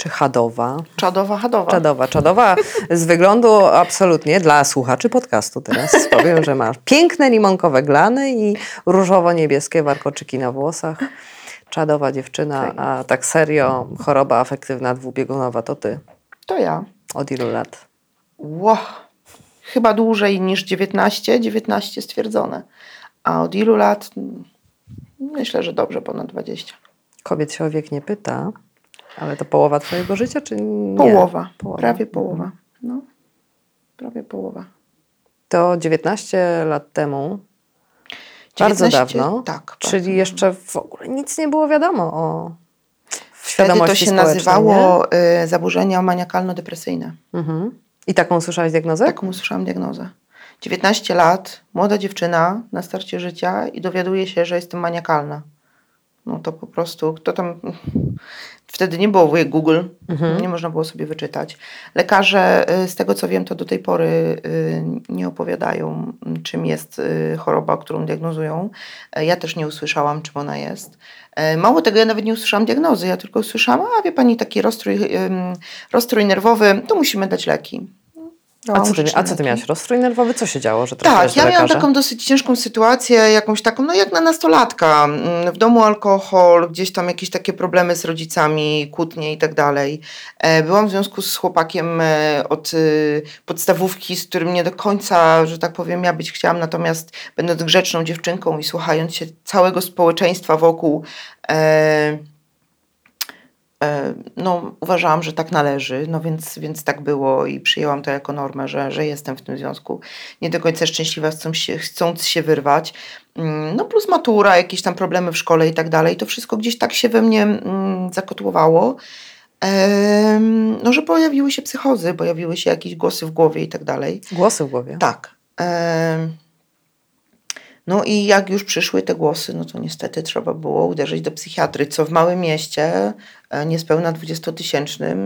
czy chadowa? Czadowa, chadowa. Czadowa, czadowa. Z wyglądu absolutnie dla słuchaczy podcastu teraz powiem, że masz piękne limonkowe glany i różowo-niebieskie warkoczyki na włosach. Czadowa dziewczyna, a tak serio choroba afektywna dwubiegunowa to ty. To ja. Od ilu lat? Ło, chyba dłużej niż 19, 19 stwierdzone. A od ilu lat? Myślę, że dobrze ponad 20. Kobiet się o wiek nie pyta, ale to połowa twojego życia, czy nie? Połowa, prawie połowa. No, prawie połowa. To 19 lat temu, bardzo 19, dawno, tak, czyli bardzo jeszcze w ogóle nic nie było wiadomo o Wtedy to się nazywało y, zaburzenia maniakalno-depresyjne. Mhm. I taką usłyszałeś diagnozę? Taką usłyszałam diagnozę. 19 lat, młoda dziewczyna na starcie życia i dowiaduje się, że jestem maniakalna. No to po prostu, kto tam. Wtedy nie było wujek Google, nie można było sobie wyczytać. Lekarze, y, z tego co wiem, to do tej pory y, nie opowiadają, czym jest y, choroba, którą diagnozują. E, Ja też nie usłyszałam, czym ona jest. E, Mało tego, ja nawet nie usłyszałam diagnozy, ja tylko usłyszałam, a wie pani, taki rozstrój, rozstrój nerwowy, to musimy dać leki. A co, ty, a co ty miałaś? Rozstrój nerwowy? Co się działo, że Tak, ja miałam taką dosyć ciężką sytuację, jakąś taką, no jak na nastolatka. Mm, W domu alkohol, gdzieś tam jakieś takie problemy z rodzicami, kłótnie i tak dalej. E, Byłam w związku z chłopakiem e, od y, podstawówki, z którym nie do końca, że tak powiem, ja być chciałam, natomiast będąc grzeczną dziewczynką i słuchając się całego społeczeństwa wokół, e, e, no, uważałam, że tak należy, no więc, więc tak było i przyjęłam to jako normę, że, że jestem w tym związku. Nie do końca szczęśliwa, chcąc się, chcąc się wyrwać. Mm, No plus matura, jakieś tam problemy w szkole i tak dalej. To wszystko gdzieś tak się we mnie mm, zakotłowało. No, że pojawiły się psychozy, pojawiły się jakieś głosy w głowie i tak dalej. Głosy w głowie. Tak. No i jak już przyszły te głosy, no to niestety trzeba było uderzyć do psychiatry, co w małym mieście, e, niespełna 20-tysięcznym,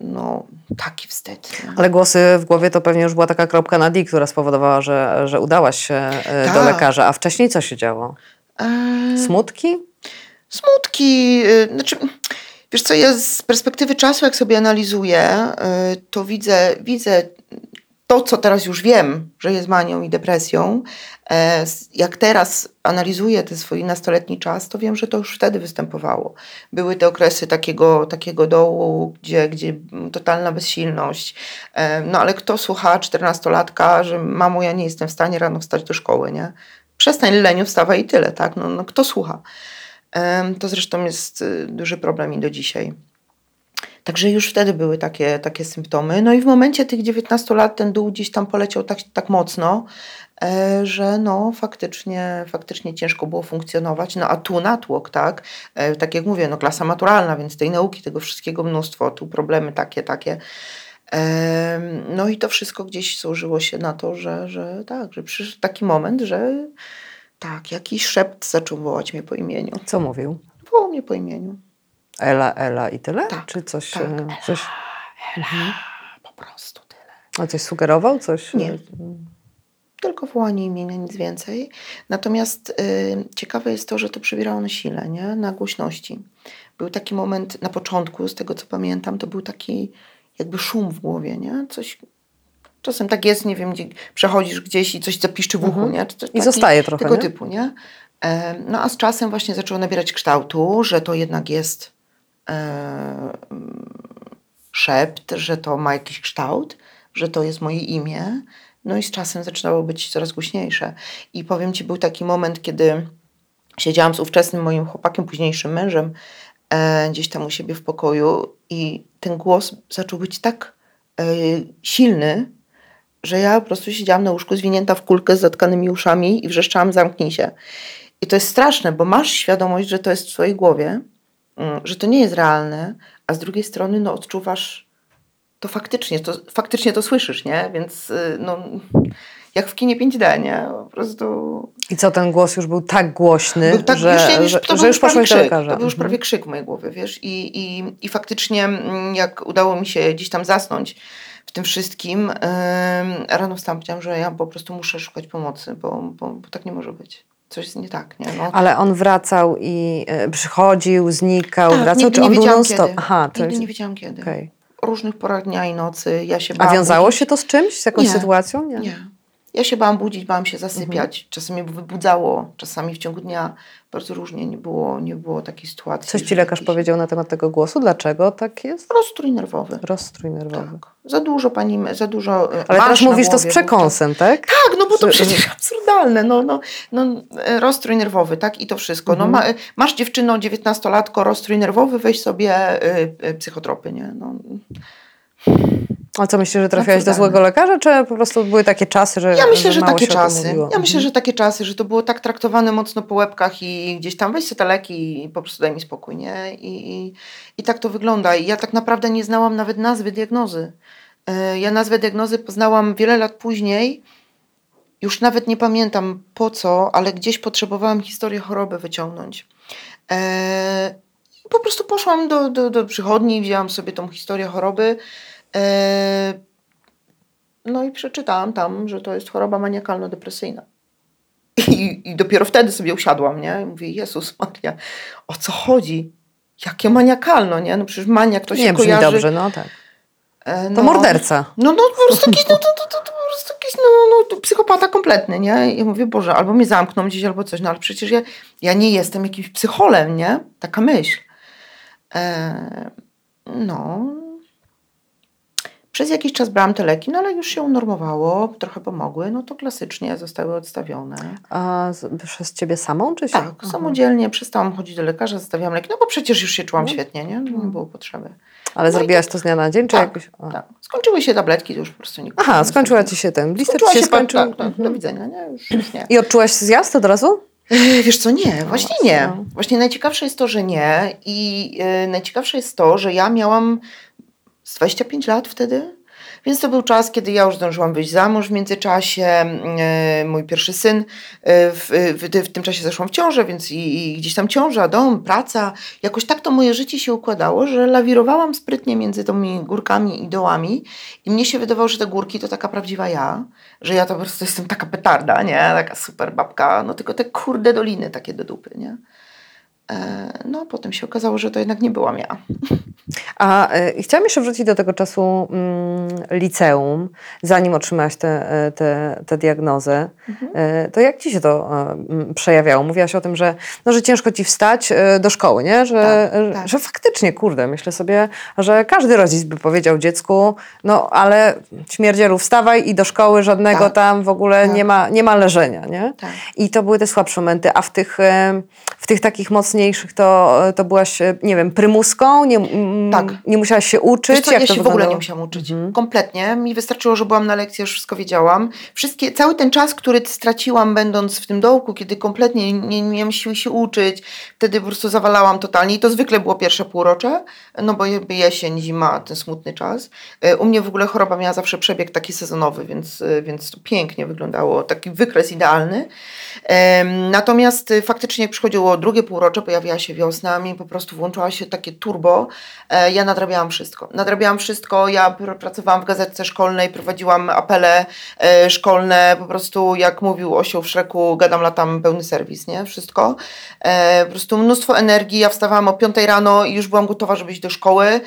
no taki wstyd. nie? Ale głosy w głowie to pewnie już była taka kropka na D, która spowodowała, że, że udałaś się e, do Tak. lekarza. A wcześniej co się działo? E, Smutki? smutki, y, znaczy, wiesz co, ja z perspektywy czasu, jak sobie analizuję, y, to widzę, widzę to, co teraz już wiem, że jest manią i depresją. E, Jak teraz analizuję ten swój nastoletni czas, to wiem, że to już wtedy występowało. Były te okresy takiego, takiego dołu, gdzie, gdzie totalna bezsilność. E, No ale kto słucha czternastolatka, że mamo, ja nie jestem w stanie rano wstać do szkoły, nie? Przestań leniu, wstawaj i tyle, tak? No, no kto słucha? Em, To zresztą jest y, duży problem i do dzisiaj. Także już wtedy były takie, takie symptomy. No i w momencie tych 19 lat ten dół gdzieś tam poleciał tak, tak mocno, e, że no faktycznie, faktycznie ciężko było funkcjonować. No a tu natłok, tak? E, Tak jak mówię, no klasa maturalna, więc tej nauki, tego wszystkiego mnóstwo, tu problemy takie, takie. Em, No i to wszystko gdzieś złożyło się na to, że, że tak, że przyszedł taki moment, że tak, jakiś szept zaczął wołać mnie po imieniu. Co mówił? Wołał mnie po imieniu. Ela, Ela i tyle? Tak, Czy coś, tak. e, coś, Po prostu tyle. a coś sugerował? Coś? Nie. Tylko wołanie imienia, nic więcej. Natomiast y, ciekawe jest to, że to przybierało na sile, nie? na głośności. Był taki moment na początku, z tego co pamiętam, to był taki jakby szum w głowie, nie? Coś, czasem tak jest, nie wiem, gdzie przechodzisz gdzieś i coś zapiszczy w uchu, nie? Czy coś Mhm. I zostaje trochę, Tego nie? typu, nie? E, no a z czasem właśnie zaczęło nabierać kształtu, że to jednak jest e, szept, że to ma jakiś kształt, że to jest moje imię. No i z czasem zaczynało być coraz głośniejsze. I powiem Ci, był taki moment, kiedy siedziałam z ówczesnym moim chłopakiem, późniejszym mężem, e, gdzieś tam u siebie w pokoju i ten głos zaczął być tak e, silny, że ja po prostu siedziałam na łóżku zwinięta w kulkę z zatkanymi uszami i wrzeszczałam zamknij się. I to jest straszne, bo masz świadomość, że to jest w swojej głowie, że to nie jest realne, a z drugiej strony no, odczuwasz to faktycznie, to faktycznie to słyszysz, nie? Więc y, no, jak w kinie 5D, nie? Po prostu... I co, ten głos już był tak głośny, Był tak, że, już, już, to że już prawie poszłeś krzyk. To był już Mhm. prawie krzyk w mojej głowie, wiesz? I, i, i faktycznie mm, jak udało mi się gdzieś tam zasnąć w tym wszystkim, ym, rano wstałam, powiedziałam, że ja po prostu muszę szukać pomocy, bo, bo, bo tak nie może być. Coś jest nie tak, nie? No, Ale on wracał i e, przychodził, znikał, tak, wracał, czy nie on był non-stop? Aha, Nigdy jest... nie wiedziałam kiedy. okej. O różnych porach dnia i nocy. Ja się A bałam wiązało się to z czymś, z jakąś Nie. sytuacją? Nie. Ja się bałam budzić, bałam się zasypiać. Mhm. Czasem mnie wybudzało, czasami w ciągu dnia. Bardzo różnie nie było, nie było takiej sytuacji. Coś ci lekarz jakiś powiedział na temat tego głosu? Dlaczego tak jest? Rozstrój nerwowy. Rozstrój nerwowy. Tak. Za dużo pani, za dużo. e, Ale teraz mówisz to z głowie przekąsem, tak? Tak, no bo to przecież absurdalne. No, no, no, e, rozstrój nerwowy, tak? I to wszystko. Mhm. No, ma, e, masz dziewczyno, 19-latko, rozstrój nerwowy, weź sobie y, y, psychotropy, nie? No, A co myślisz, że trafiłaś do złego lekarza, czy po prostu były takie czasy, że Ja myślę, że, mało takie czasy. Ja myślę, Mhm. że takie czasy, że to było tak traktowane mocno po łebkach i gdzieś tam weź sobie te leki i po prostu daj mi spokój, nie? I, i, I tak to wygląda. I ja tak naprawdę nie znałam nawet nazwy diagnozy. E, Ja nazwę diagnozy poznałam wiele lat później. Już nawet nie pamiętam po co, ale gdzieś potrzebowałam historię choroby wyciągnąć. E, po prostu poszłam do, do, do przychodni, wzięłam sobie tą historię choroby. E, no i przeczytałam tam, że to jest choroba maniakalno-depresyjna. I, I dopiero wtedy sobie usiadłam, nie? I mówię, Jezus Maria, o co chodzi? Jakie maniakalno, nie? No przecież maniak to się Nie kojarzy... dobrze, no tak. E, To no, morderca. No, no po prostu jakiś, no, to, to, to, to po prostu jakiś, no, no, to psychopata kompletny, nie? I ja mówię, Boże, albo mnie zamkną gdzieś, albo coś, no ale przecież ja, ja nie jestem jakimś psycholem, nie? Taka myśl. E, no. Przez jakiś czas brałam te leki, no ale już się unormowało, trochę pomogły, no to klasycznie zostały odstawione. A z, przez ciebie samą, czy się? Tak, Aha. samodzielnie przestałam chodzić do lekarza, zostawiałam leki, no bo przecież już się czułam No. świetnie, nie? Nie było potrzeby. Ale No zrobiłaś to z dnia na dzień, czy Tak, jakoś... Tak. Skończyły się tabletki, to już po prostu nie Aha, skończyła ci się ten blister, Skończyła się się, skończył. tak, tak, Mhm. do widzenia, nie? Już, już nie. I odczułaś zjazd od razu? E, Wiesz co, nie, właśnie właśnie, nie. no. Właśnie najciekawsze jest to, że nie i e, najciekawsze jest to, że ja miałam z 25 lat wtedy, więc to był czas, kiedy ja już zdążyłam wyjść za mąż w międzyczasie. E, mój pierwszy syn, e, w, w, w tym czasie zeszłam w ciążę, więc i, i gdzieś tam ciąża, dom, praca. Jakoś tak to moje życie się układało, że lawirowałam sprytnie między tymi górkami i dołami i mnie się wydawało, że te górki to taka prawdziwa ja, że ja to po prostu jestem taka petarda, nie? Taka super babka, no tylko te kurde doliny takie do dupy, nie? E, no, potem się okazało, że to jednak nie byłam ja. A y, chciałam jeszcze wrócić do tego czasu mm, liceum, zanim otrzymałaś tę te, te diagnozę. Y, to jak ci się to przejawiało? Mówiłaś o tym, że, no, że ciężko ci wstać do szkoły, nie? Że, Tak, tak. że faktycznie, kurde, myślę sobie, że każdy rodzic by powiedział dziecku, no ale śmierdzielu wstawaj i do szkoły żadnego Tak. tam w ogóle Tak. nie, ma, nie ma leżenia, nie? Tak. I to były te słabsze momenty, a w tych, w tych takich mocniejszych to, to byłaś, e, nie wiem, prymuską? Nie, Tak. nie musiałaś się uczyć? Co, ja się w ogóle wyglądało? nie musiałam uczyć. Mhm. Kompletnie. Mi wystarczyło, że byłam na lekcji, już wszystko wiedziałam. Wszystkie, cały ten czas, który straciłam będąc w tym dołku, kiedy kompletnie nie, nie miałam siły się uczyć, wtedy po prostu zawalałam totalnie. I to zwykle było pierwsze półrocze, no bo jesień, zima, ten smutny czas. E, U mnie w ogóle choroba miała zawsze przebieg taki sezonowy, więc, e, więc to pięknie wyglądało. Taki wykres idealny. Natomiast faktycznie jak przychodziło drugie półrocze, pojawiła się wiosna, mi po prostu włączyła się takie turbo. E, Ja nadrabiałam wszystko. Nadrabiałam wszystko. Ja pr- pracowałam w gazetce szkolnej, prowadziłam apele e, szkolne, po prostu jak mówił osioł w Szreku, gadam latam, pełny serwis, nie? Wszystko. E, Po prostu mnóstwo energii. Ja wstawałam o 5 rano i już byłam gotowa, żeby iść do szkoły.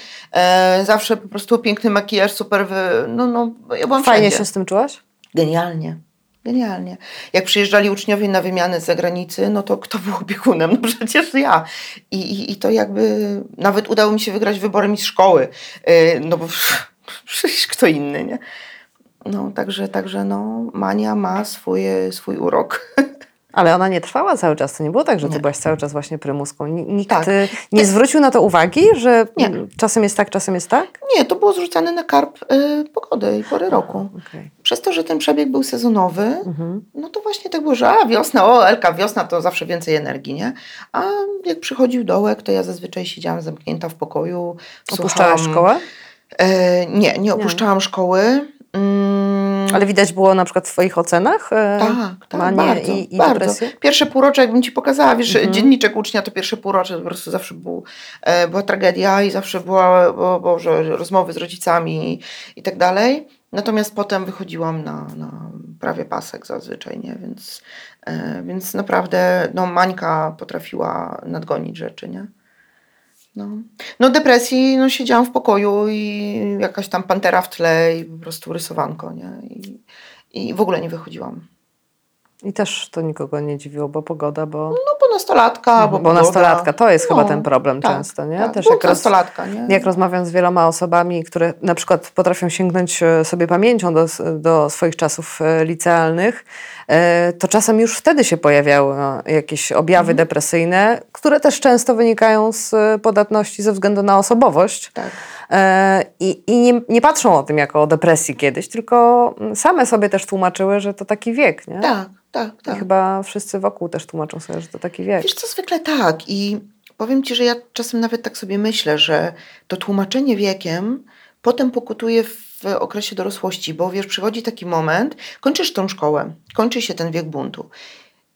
Zawsze po prostu piękny makijaż, super, wy... no, no, ja byłam Fajnie wszędzie. się z tym czułaś? Genialnie. Genialnie. Jak przyjeżdżali uczniowie na wymiany z zagranicy, no to kto był opiekunem? No przecież ja. I, i, i to jakby nawet udało mi się wygrać wybory mi z szkoły. Yy, no bo przecież kto inny, nie? No także, także no, Mania ma swoje, swój urok. Ale ona nie trwała cały czas. To nie było tak, że ty Nie. byłaś cały czas właśnie prymuską. Ni- Nikt Tak. y, nie zwrócił na to uwagi, że Nie. czasem jest tak, czasem jest tak? Nie, to było zrzucane na karp y, pogody i pory roku. Okej. Przez to, że ten przebieg był sezonowy, Mhm. no to właśnie tak było, że a wiosna, o Elka, wiosna to zawsze więcej energii, nie? A jak przychodził dołek, to ja zazwyczaj siedziałam zamknięta w pokoju. Opuszczałaś szkołę? E, nie, nie opuszczałam szkoły. Mm, Ale widać było na przykład w Twoich ocenach e, Tak, tak, manię bardzo, i, i bardzo. depresję? Pierwsze półrocze, jakbym ci pokazała, wiesz, Mhm. dzienniczek ucznia to pierwsze półrocze to po prostu zawsze był, e, była tragedia i zawsze była, bo, Boże, rozmowy z rodzicami i, i tak dalej. Natomiast potem wychodziłam na, na prawie pasek zazwyczaj, nie? Więc, e, więc naprawdę no, Mańka potrafiła nadgonić rzeczy, nie? No. no depresji, no siedziałam w pokoju i jakaś tam pantera w tle i po prostu rysowanko, nie? I, i w ogóle nie wychodziłam. I też to nikogo nie dziwiło, bo pogoda, bo, No bo nastolatka, bo, bo pogoda. nastolatka, to jest chyba No, ten problem tak, często, nie? Tak, Też bo jak, nastolatka, nie? jak rozmawiam z wieloma osobami, które na przykład potrafią sięgnąć e, sobie pamięcią do, do swoich czasów e, licealnych, e, to czasem już wtedy się pojawiały no, jakieś objawy Mhm. depresyjne, które też często wynikają z podatności ze względu na osobowość. Tak. I, i nie, nie patrzą o tym jako o depresji kiedyś, tylko mm, same sobie też tłumaczyły, że to taki wiek, nie? tak, tak, I tak. chyba wszyscy wokół też tłumaczą sobie, że to taki wiek. Wiesz co, zwykle tak i powiem Ci, że ja czasem nawet tak sobie myślę, że to tłumaczenie wiekiem potem pokutuje w okresie dorosłości, bo wiesz, przychodzi taki moment, kończysz tą szkołę, kończy się ten wiek buntu.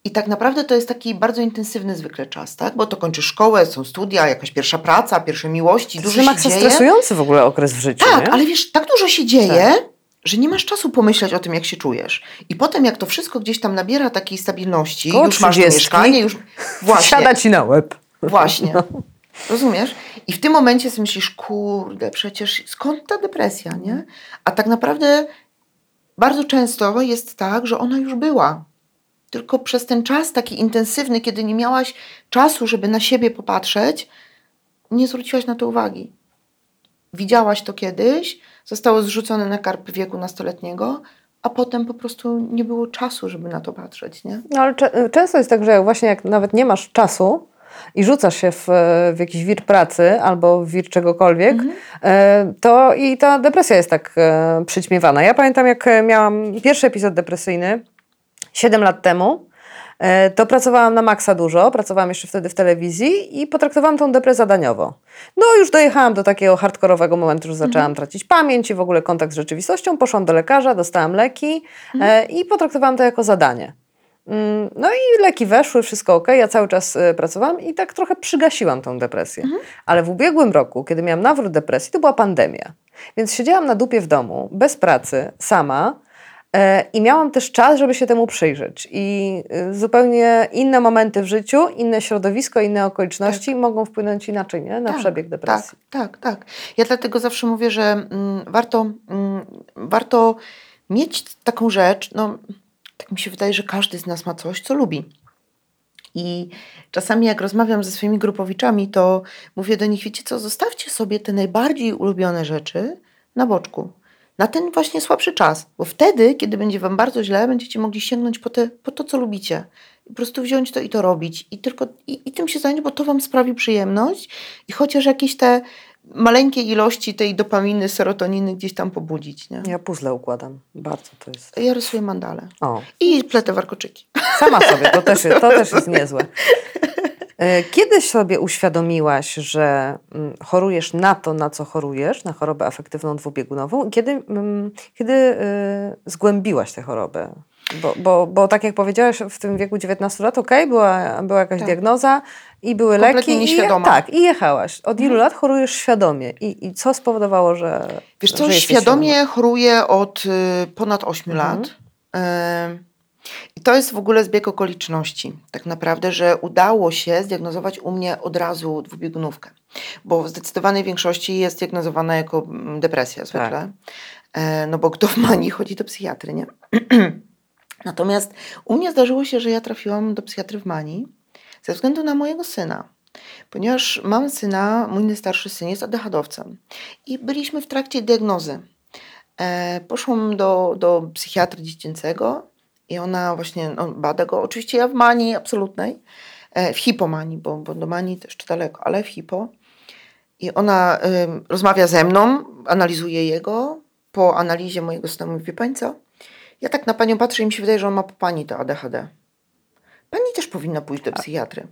I tak naprawdę to jest taki bardzo intensywny zwykle czas, tak? Bo to kończysz szkołę, są studia, jakaś pierwsza praca, pierwsze miłości, To dużo jest się dzieje. stresujący w ogóle okres w życiu, Tak, nie? ale wiesz, tak dużo się dzieje, że nie masz czasu pomyśleć o tym, jak się czujesz. I potem, jak to wszystko gdzieś tam nabiera takiej stabilności, Koło już masz to 30. mieszkanie, już. Właśnie. Siada ci na łeb. Właśnie. Rozumiesz? I w tym momencie sobie myślisz, kurde, przecież skąd ta depresja, nie? A tak naprawdę bardzo często jest tak, że ona już była. Tylko przez ten czas taki intensywny, kiedy nie miałaś czasu, żeby na siebie popatrzeć, nie zwróciłaś na to uwagi. Widziałaś to kiedyś, zostało zrzucone na karp wieku nastoletniego, a potem po prostu nie było czasu, żeby na to patrzeć, nie? No ale często jest tak, że właśnie jak nawet nie masz czasu i rzucasz się w, w jakiś wir pracy albo w wir czegokolwiek, e, to i ta depresja jest tak e, przyćmiewana. Ja pamiętam, jak miałam pierwszy epizod depresyjny 7 lat temu, to pracowałam na maksa dużo, pracowałam jeszcze wtedy w telewizji i potraktowałam tą depresję zadaniowo. No już dojechałam do takiego hardkorowego momentu, że zaczęłam tracić pamięć i w ogóle kontakt z rzeczywistością, poszłam do lekarza, dostałam leki e, i potraktowałam to jako zadanie. Mm, No i leki weszły, wszystko ok, ja cały czas e, pracowałam i tak trochę przygasiłam tą depresję. Ale w ubiegłym roku, kiedy miałam nawrót depresji, to była pandemia. Więc siedziałam na dupie w domu, bez pracy, sama e, i miałam też czas, żeby się temu przyjrzeć. I e, zupełnie inne momenty w życiu, inne środowisko, inne okoliczności mogą wpłynąć inaczej nie? na Tak, przebieg depresji. Tak, tak, tak. Ja dlatego zawsze mówię, że mm, warto, mm, warto mieć taką rzecz, no tak mi się wydaje, że każdy z nas ma coś, co lubi. I czasami jak rozmawiam ze swoimi grupowiczami, to mówię do nich, wiecie co, zostawcie sobie te najbardziej ulubione rzeczy na boczku. Na ten właśnie słabszy czas, bo wtedy, kiedy będzie wam bardzo źle, będziecie mogli sięgnąć po, te, po to, co lubicie. I po prostu wziąć to i to robić. I tylko i, i tym się zająć, bo to wam sprawi przyjemność. I chociaż jakieś te maleńkie ilości tej dopaminy, serotoniny gdzieś tam pobudzić. Nie? Ja puzzle układam. Bardzo to jest. Ja rysuję mandale. O, I pletę warkoczyki. sama sobie, to też, to też jest niezłe. E, Kiedyś sobie uświadomiłaś, że mm, chorujesz na to, na co chorujesz, na chorobę afektywną dwubiegunową, i kiedy, mm, kiedy y, zgłębiłaś tę chorobę? Bo, bo, bo tak jak powiedziałaś, w tym wieku 19 lat, okej, była, była jakaś Tak. diagnoza i były Kompletnie leki. I, nieświadoma. Mhm. tak, i jechałaś. Od ilu lat chorujesz świadomie? I, I co spowodowało, że. Wiesz że co, jesteś świadomie choruję od y, ponad 8 Mhm. lat. Y, I to jest w ogóle zbieg okoliczności. Tak naprawdę, że udało się zdiagnozować u mnie od razu dwubiegunówkę. Bo w zdecydowanej większości jest diagnozowana jako mm, depresja zwykle. E, No bo kto w manii chodzi do psychiatry, nie? Natomiast u mnie zdarzyło się, że ja trafiłam do psychiatry w manii ze względu na mojego syna. Ponieważ mam syna, mój najstarszy syn jest ADHD-owcem i byliśmy w trakcie diagnozy. E, poszłam do, do psychiatry dziecięcego i ona właśnie no, bada go. Oczywiście ja w manii absolutnej, e, w hipomanii, bo, bo do manii to jeszcze daleko, ale w hipo. I ona ym, rozmawia ze mną, analizuje jego. Po analizie mojego syna mówi, pani co? Ja tak na panią patrzę i mi się wydaje, że on ma po pani to ADHD. Pani też powinna pójść do psychiatry.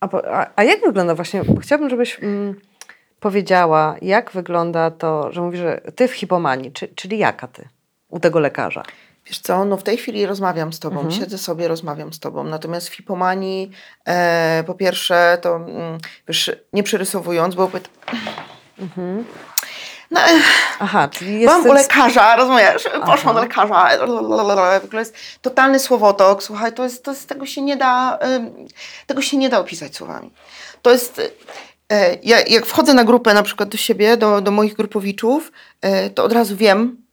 A, a, a jak wygląda właśnie, chciałabym, żebyś mm, powiedziała, jak wygląda to, że mówisz, że ty w hipomanii, czy, czyli jaka ty? u tego lekarza? Wiesz co, no w tej chwili rozmawiam z tobą, Mhm. siedzę sobie, rozmawiam z tobą. Natomiast w hipomanii, e, po pierwsze, to mm, wiesz, nie przerysowując, bo pyta... No, e, Aha, czyli jest... byłam u lekarza, rozumiesz, poszłam do lekarza, lalalala, w ogóle jest totalny słowotok, słuchaj, to jest, to jest, tego się nie da, tego się nie da opisać słowami. To jest, e, ja, jak wchodzę na grupę na przykład do siebie, do, do moich grupowiczów, e, to od razu wiem,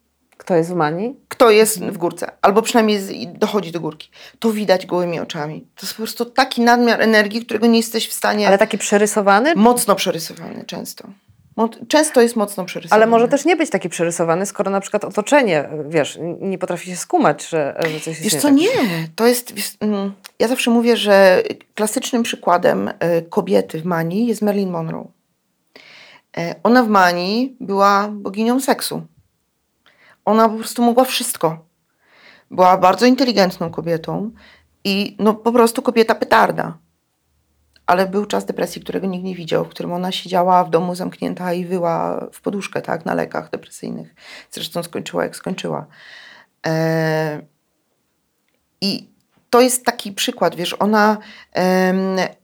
Kto jest w manii? kto jest w górce, albo przynajmniej dochodzi do górki. To widać gołymi oczami. To jest po prostu taki nadmiar energii, którego nie jesteś w stanie. Ale taki przerysowany? Mocno przerysowany często. Często jest mocno przerysowany. Ale może też nie być taki przerysowany, skoro na przykład otoczenie, wiesz, nie potrafi się skumać, że, że coś jest Wiesz nie co, tak. nie. To jest. Wiesz, mm, ja zawsze mówię, że klasycznym przykładem e, kobiety w Manii jest Marilyn Monroe. E, Ona w Manii była boginią seksu. Ona po prostu mogła wszystko. Była bardzo inteligentną kobietą i no po prostu kobieta petarda. Ale był czas depresji, którego nikt nie widział, w którym ona siedziała w domu zamknięta i wyła w poduszkę, tak, na lekach depresyjnych. Zresztą skończyła jak skończyła. E, I to jest taki przykład, wiesz, ona,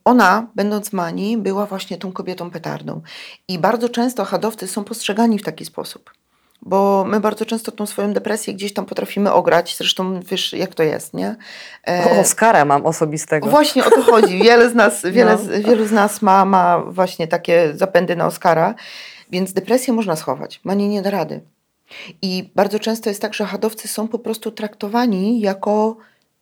ona będąc Mani, była właśnie tą kobietą petardą. I bardzo często hadowcy są postrzegani w taki sposób. Bo my bardzo często tą swoją depresję gdzieś tam potrafimy ograć, zresztą wiesz, jak to jest, nie? E, Oscara mam osobistego. Właśnie o to chodzi. Wiele z nas, wiele No. z, wielu z nas ma, ma właśnie takie zapędy na Oscara, więc depresję można schować. Mani nie da rady. I bardzo często jest tak, że hadowcy są po prostu traktowani jako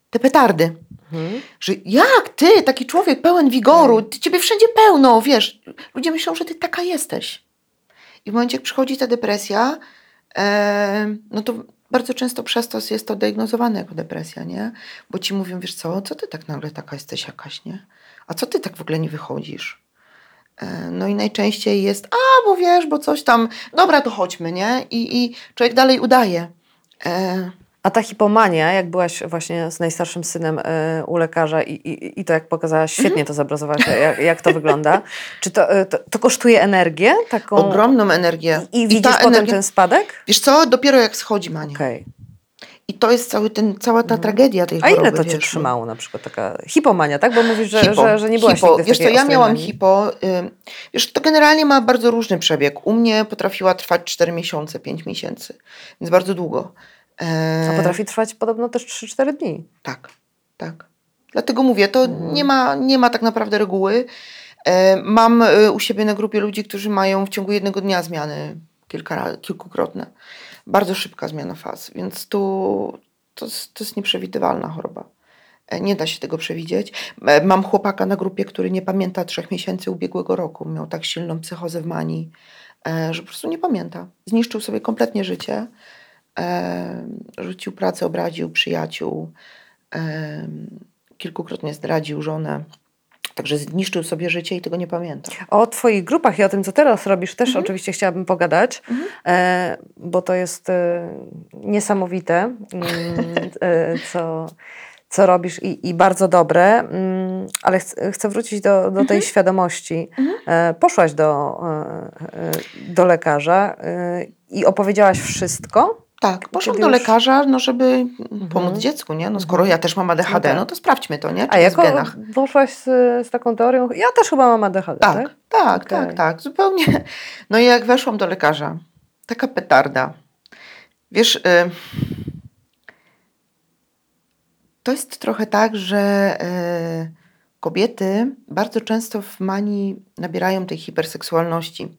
te petardy. Mhm. Że jak ty, taki człowiek pełen wigoru, ty, ciebie wszędzie pełno, wiesz. Ludzie myślą, że ty taka jesteś. I w momencie, jak przychodzi ta depresja, no to bardzo często przez to jest to diagnozowane jako depresja, nie? Bo ci mówią, wiesz co, co ty tak nagle taka jesteś jakaś, nie? A co ty tak w ogóle nie wychodzisz? E, No i najczęściej jest, a bo wiesz, bo coś tam, dobra, to chodźmy, nie? I, i człowiek dalej udaje. E, A ta hipomania, jak byłaś właśnie z najstarszym synem y, u lekarza i, i, i to jak pokazałaś, Mhm. świetnie to zobrazowałaś, jak, jak to wygląda. Czy to, y, to, to kosztuje energię? Taką... ogromną energię. I, i widzisz potem ten spadek? Wiesz co, dopiero jak schodzi mania. Okej. I to jest cały ten, cała ta tragedia tej A choroby. ile to cię wiesz, no. trzymało na przykład taka hipomania, tak? Bo mówisz, że, Hipo, że, że nie byłaś hipo. nigdy Wiesz co, ja miałam manii. hipo. Wiesz, to generalnie ma bardzo różny przebieg. U mnie potrafiła trwać 4 miesiące, 5 miesięcy, więc bardzo długo. E, A potrafi trwać podobno też 3-4 dni. Tak, tak. Dlatego mówię, to Mhm. nie, ma, nie ma tak naprawdę reguły. E, Mam e, u siebie na grupie ludzi, którzy mają w ciągu jednego dnia zmiany kilka, kilkukrotne. Bardzo szybka zmiana faz, więc tu to, jest- to jest nieprzewidywalna choroba. E, Nie da się tego przewidzieć. E, Mam chłopaka na grupie, który nie pamięta trzech miesięcy ubiegłego roku. Miał tak silną psychozę w manii, e, że po prostu nie pamięta. Zniszczył sobie kompletnie życie. Rzucił pracę, obraził przyjaciół. Kilkukrotnie zdradził żonę. Także zniszczył sobie życie i tego nie pamięta. O Twoich grupach i o tym, co teraz robisz, też Mhm. oczywiście chciałabym pogadać, e, bo to jest e, niesamowite, mm, e, co, co robisz i, i bardzo dobre, mm, ale ch chcę wrócić do, do tej Mhm. świadomości. E, poszłaś do, do lekarza i opowiedziałaś wszystko. Tak, poszłam Kiedy do już- lekarza, no żeby pomóc Mhm. dziecku, nie? No skoro ja też mam ADHD, No tak. no to sprawdźmy to, nie? Czy A jest w jako genach. poszłaś z, z taką teorią, ja też chyba mam ADHD, tak? Tak, tak, Okej. tak, tak, zupełnie. No i jak weszłam do lekarza, taka petarda. Wiesz, y, to jest trochę tak, że y, kobiety bardzo często w manii nabierają tej hiperseksualności.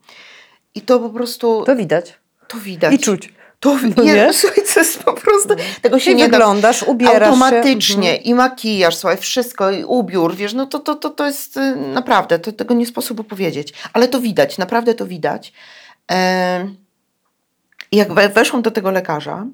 I to po prostu, To widać. to widać. I czuć. To No nie, nie? słuchaj, to jest po prostu, tego się nie da wyglądasz, ubierasz automatycznie się. i makijaż, słuchaj, wszystko, i ubiór, wiesz, no to, to, to, to jest y, naprawdę, to, tego nie sposób opowiedzieć, ale to widać, naprawdę to widać. I jak we, weszłam do tego lekarza,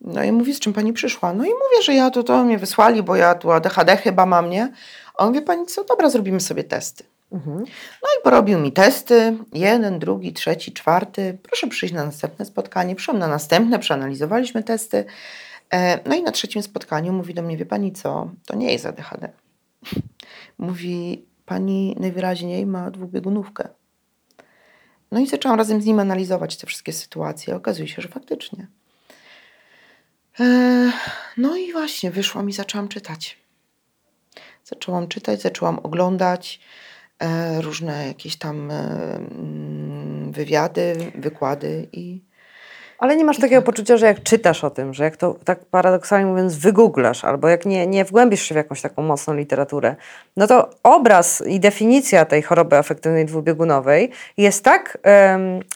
no i mówi, z czym pani przyszła? No i mówię, że ja to, to mnie wysłali, bo ja tu ADHD chyba mam, nie? A on mówi, pani co, dobra, zrobimy sobie testy. Mhm. No i porobił mi testy, jeden, drugi, trzeci, czwarty. Proszę przyjść na następne spotkanie. Przyszłam na następne, przeanalizowaliśmy testy. E, No i na trzecim spotkaniu mówi do mnie, wie pani co, to nie jest ADHD. Mówi, pani najwyraźniej ma dwubiegunówkę. No i zaczęłam razem z nim analizować te wszystkie sytuacje. Okazuje się, że faktycznie. E, no i właśnie wyszłam i zaczęłam czytać. Zaczęłam czytać, zaczęłam oglądać różne jakieś tam e, mm, wywiady, wykłady i Ale nie masz takiego poczucia, że jak czytasz o tym, że jak to tak paradoksalnie mówiąc wygooglasz, albo jak nie, nie wgłębisz się w jakąś taką mocną literaturę, no to obraz i definicja tej choroby afektywnej dwubiegunowej jest tak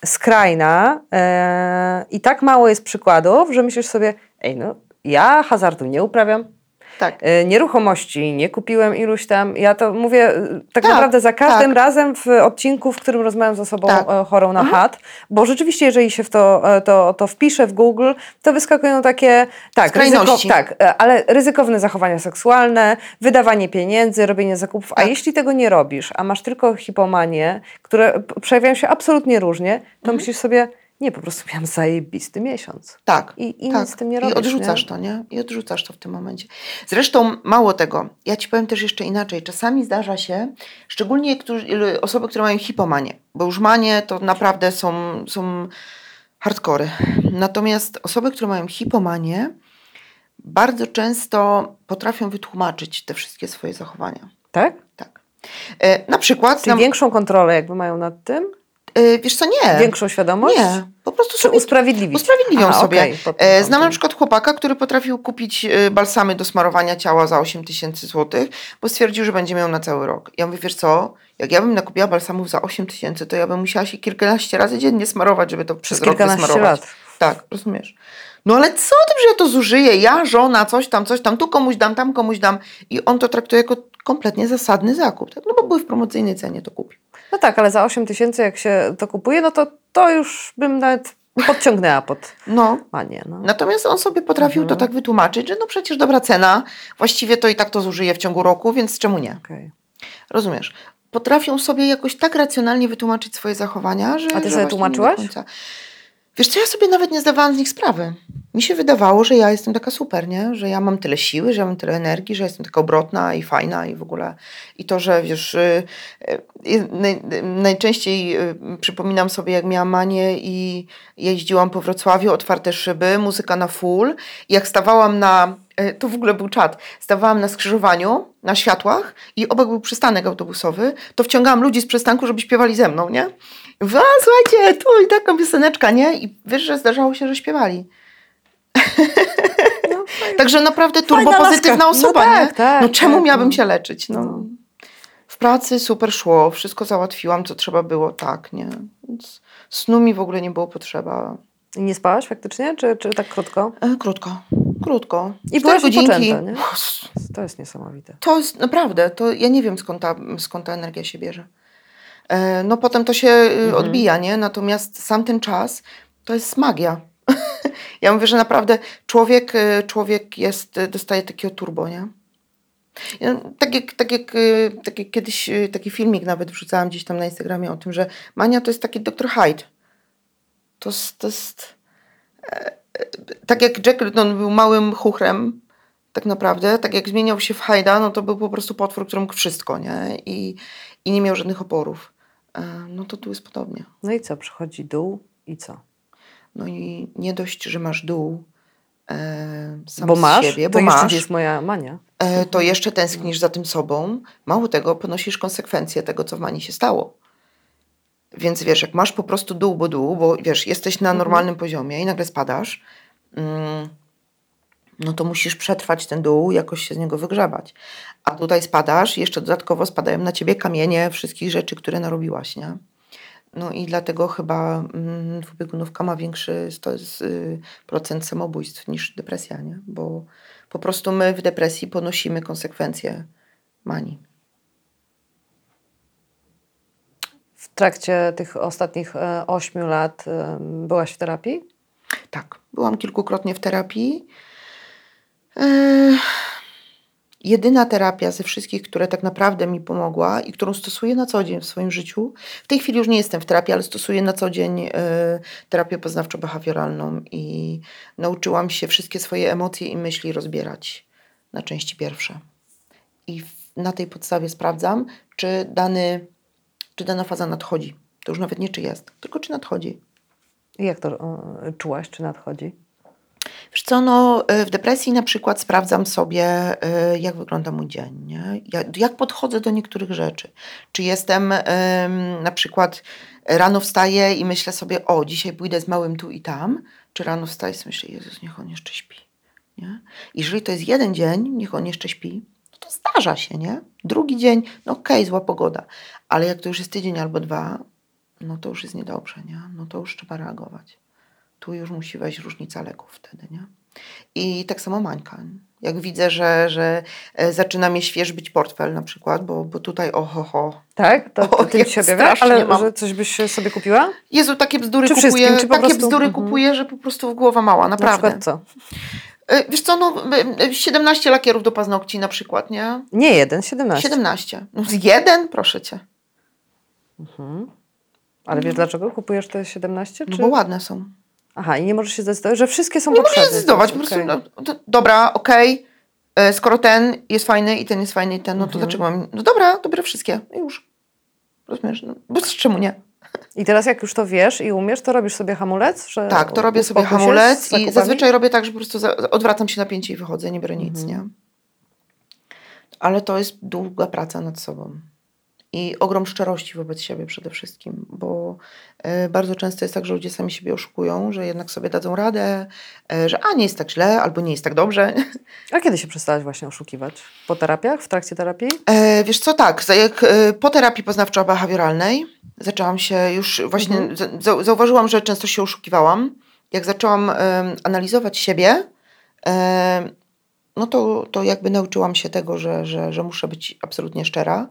skrajna e, i tak mało jest przykładów, że myślisz sobie, ej no, ja hazardu nie uprawiam, tak. E, Nieruchomości nie kupiłem iluś tam. Ja to mówię e, tak, Tak, naprawdę za każdym tak. razem w odcinku, w którym rozmawiam z osobą Tak. e, chorą na HAT, bo rzeczywiście, jeżeli się w to, to, to wpisze w Google, to wyskakują takie, tak, Skrajności. tak, ale ryzykowne zachowania seksualne, wydawanie pieniędzy, robienie zakupów. A Tak. jeśli tego nie robisz, a masz tylko hipomanie, które przejawiają się absolutnie różnie, to Mhm. myślisz sobie, nie, po prostu miałam zajebisty miesiąc. Tak. I, i tak. nic z tym nie robisz. I odrzucasz nie? to, nie? I odrzucasz to w tym momencie. Zresztą mało tego, ja ci powiem też jeszcze inaczej. Czasami zdarza się, szczególnie którzy, osoby, które mają hipomanię, bo już manie to naprawdę są, są hardkory. Natomiast osoby, które mają hipomanię, bardzo często potrafią wytłumaczyć te wszystkie swoje zachowania. Tak? Tak. E, na przykład, Czyli znam, większą kontrolę jakby mają nad tym? E, wiesz co, nie. Większą świadomość? Nie, po prostu Czy sobie usprawiedliwić? Usprawiedliwią Aha, sobie. pod tym E, Znam na przykład chłopaka, który potrafił kupić e, balsamy do smarowania ciała za 8 tysięcy złotych, bo stwierdził, że będzie miał na cały rok. Ja mówię, wiesz co, jak ja bym nakupiła balsamów za 8 tysięcy, to ja bym musiała się kilkanaście razy dziennie smarować, żeby to przez, Przez rok kilkanaście wysmarować. lat. Tak, rozumiesz. No ale co tym, że ja to zużyję? Ja, żona, coś tam, coś tam, tu komuś dam, tam komuś dam. I on to traktuje jako kompletnie zasadny zakup. Tak? No bo były w promocyjnej cenie, to kupił. No tak, ale za 8 tysięcy jak się to kupuje, no to to już bym nawet podciągnęła pod No, manię. No. Natomiast on sobie potrafił to Mhm. tak wytłumaczyć, że no przecież dobra cena, właściwie to i tak to zużyje w ciągu roku, więc czemu nie? Okej. Rozumiesz? Potrafią sobie jakoś tak racjonalnie wytłumaczyć swoje zachowania, że. A ty że sobie tłumaczyłaś? Wiesz co, ja sobie nawet nie zdawałam z nich sprawy. Mi się wydawało, że ja jestem taka super, nie? Że ja mam tyle siły, że ja mam tyle energii, że jestem taka obrotna i fajna i w ogóle. I to, że wiesz, y, y, naj, najczęściej y, przypominam sobie, jak miałam manię i jeździłam po Wrocławiu, otwarte szyby, muzyka na full. I jak stawałam na, to w ogóle był czat, stawałam na skrzyżowaniu, na światłach i obok był przystanek autobusowy, to wciągałam ludzi z przystanku, żeby śpiewali ze mną, nie? Wa, słuchajcie, tu i taka pioseneczka, nie? I wiesz, że zdarzało się, że śpiewali. No. Także naprawdę Fajna turbo pozytywna laska. No osoba, tak, nie? tak, no czemu tak, miałabym no. się leczyć? No. No. W pracy super szło, wszystko załatwiłam, co trzeba było, tak, nie? Więc snu mi w ogóle nie było potrzeba. I nie spałaś faktycznie, czy, czy tak krótko? E, krótko, krótko. I byłaś godzinki. nie? To jest niesamowite. To jest naprawdę, to ja nie wiem skąd ta, skąd ta energia się bierze. E, no potem to się y, odbija, nie? Natomiast sam ten czas to jest magia. ja mówię, że naprawdę człowiek, y, człowiek jest, y, dostaje takiego turbo, nie? Tak, jak, tak, jak, y, tak jak kiedyś taki filmik nawet wrzucałam gdzieś tam na Instagramie o tym, że mania to jest taki Dr. Hyde. To to jest e, e, tak jak Jekyll był małym chuchrem, tak naprawdę, tak jak zmieniał się w Hyda, no to był po prostu potwór, który mógł wszystko, nie? I, i nie miał żadnych oporów. E, No to tu jest podobnie. No i co? Przychodzi dół i co? No i nie dość, że masz dół e, sam bo z masz? siebie, to bo jeszcze masz, jest moja mania. e, to jeszcze tęsknisz za tym sobą. Mało tego, ponosisz konsekwencje tego, co w Mani się stało. Więc wiesz, jak masz po prostu dół, bo dół, bo wiesz, jesteś na normalnym poziomie i nagle spadasz, mm, no to musisz przetrwać ten dół, jakoś się z niego wygrzebać. A tutaj spadasz, jeszcze dodatkowo spadają na ciebie kamienie wszystkich rzeczy, które narobiłaś, nie? No i dlatego chyba mm, dwubiegunówka ma większy y, procent samobójstw niż depresja, nie? Bo po prostu my w depresji ponosimy konsekwencje manii. W trakcie tych ostatnich e, ośmiu lat e, byłaś w terapii? Tak, byłam kilkukrotnie w terapii. Eee, jedyna terapia ze wszystkich, które tak naprawdę mi pomogła i którą stosuję na co dzień w swoim życiu. W tej chwili już nie jestem w terapii, ale stosuję na co dzień e, terapię poznawczo-behawioralną i nauczyłam się wszystkie swoje emocje i myśli rozbierać na części pierwsze. I na tej podstawie sprawdzam, czy, dany, czy dana faza nadchodzi. To już nawet nie czy jest, tylko czy nadchodzi. I jak to e, czułaś, czy nadchodzi? Wiesz co, no y, w depresji na przykład sprawdzam sobie, y, jak wygląda mój dzień, nie? Jak, podchodzę do niektórych rzeczy. Czy jestem na przykład rano wstaję i myślę sobie, o, dzisiaj pójdę z małym tu i tam, czy rano wstaję i myślę, Jezus, niech on jeszcze śpi, nie? Jeżeli to jest jeden dzień, niech on jeszcze śpi, no to zdarza się, nie? Drugi dzień, no okej, zła pogoda, ale jak to już jest tydzień albo dwa, no to już jest niedobrze, nie? No to już trzeba reagować. Tu już musi wejść różnica leków wtedy, nie? I tak samo Mańka. Jak widzę, że, że e, zaczyna mnie świeżbić portfel na przykład, bo, bo tutaj oho, ho. Tak? To, to O, ty się objawia? Ale mam. że coś byś sobie kupiła? Jezu, takie bzdury Czy kupuję, czy takie prostu- bzdury Mhm. kupuję, że po prostu głowa mała, Na naprawdę. przykład co? E, Wiesz co, no e, 17 lakierów do paznokci na przykład, nie? Nie jeden, 17. 17. No, z jeden, proszę cię. Ale wiesz dlaczego kupujesz te 17? No Czy... bo ładne są. Aha, i nie możesz się zdecydować, że wszystkie są Nie możesz potrzebne. zdecydować, po prostu, no, to, dobra, okej, e, skoro ten jest fajny i ten jest fajny i ten, no to Mhm. dlaczego mam, no dobra, biorę wszystkie, I już. Rozumiesz, no, bo czemu nie? I teraz jak już to wiesz i umiesz, to robisz sobie hamulec? Że Tak, to robię sobie hamulec i zazwyczaj robię tak, że po prostu odwracam się napięcie i wychodzę, nie biorę nic, Mhm. nie? Ale to jest długa praca nad sobą. I ogrom szczerości wobec siebie przede wszystkim, bo e, bardzo często jest tak, że ludzie sami siebie oszukują, że jednak sobie dadzą radę, e, że a nie jest tak źle, albo nie jest tak dobrze. A kiedy się przestałaś właśnie oszukiwać? Po terapiach? W trakcie terapii? E, wiesz co, tak, jak e, po terapii poznawczo-behawioralnej zaczęłam się już właśnie, Mhm. za- zau- zauważyłam, że często się oszukiwałam. Jak zaczęłam analizować siebie, no to, to jakby nauczyłam się tego, że, że, że muszę być absolutnie szczera.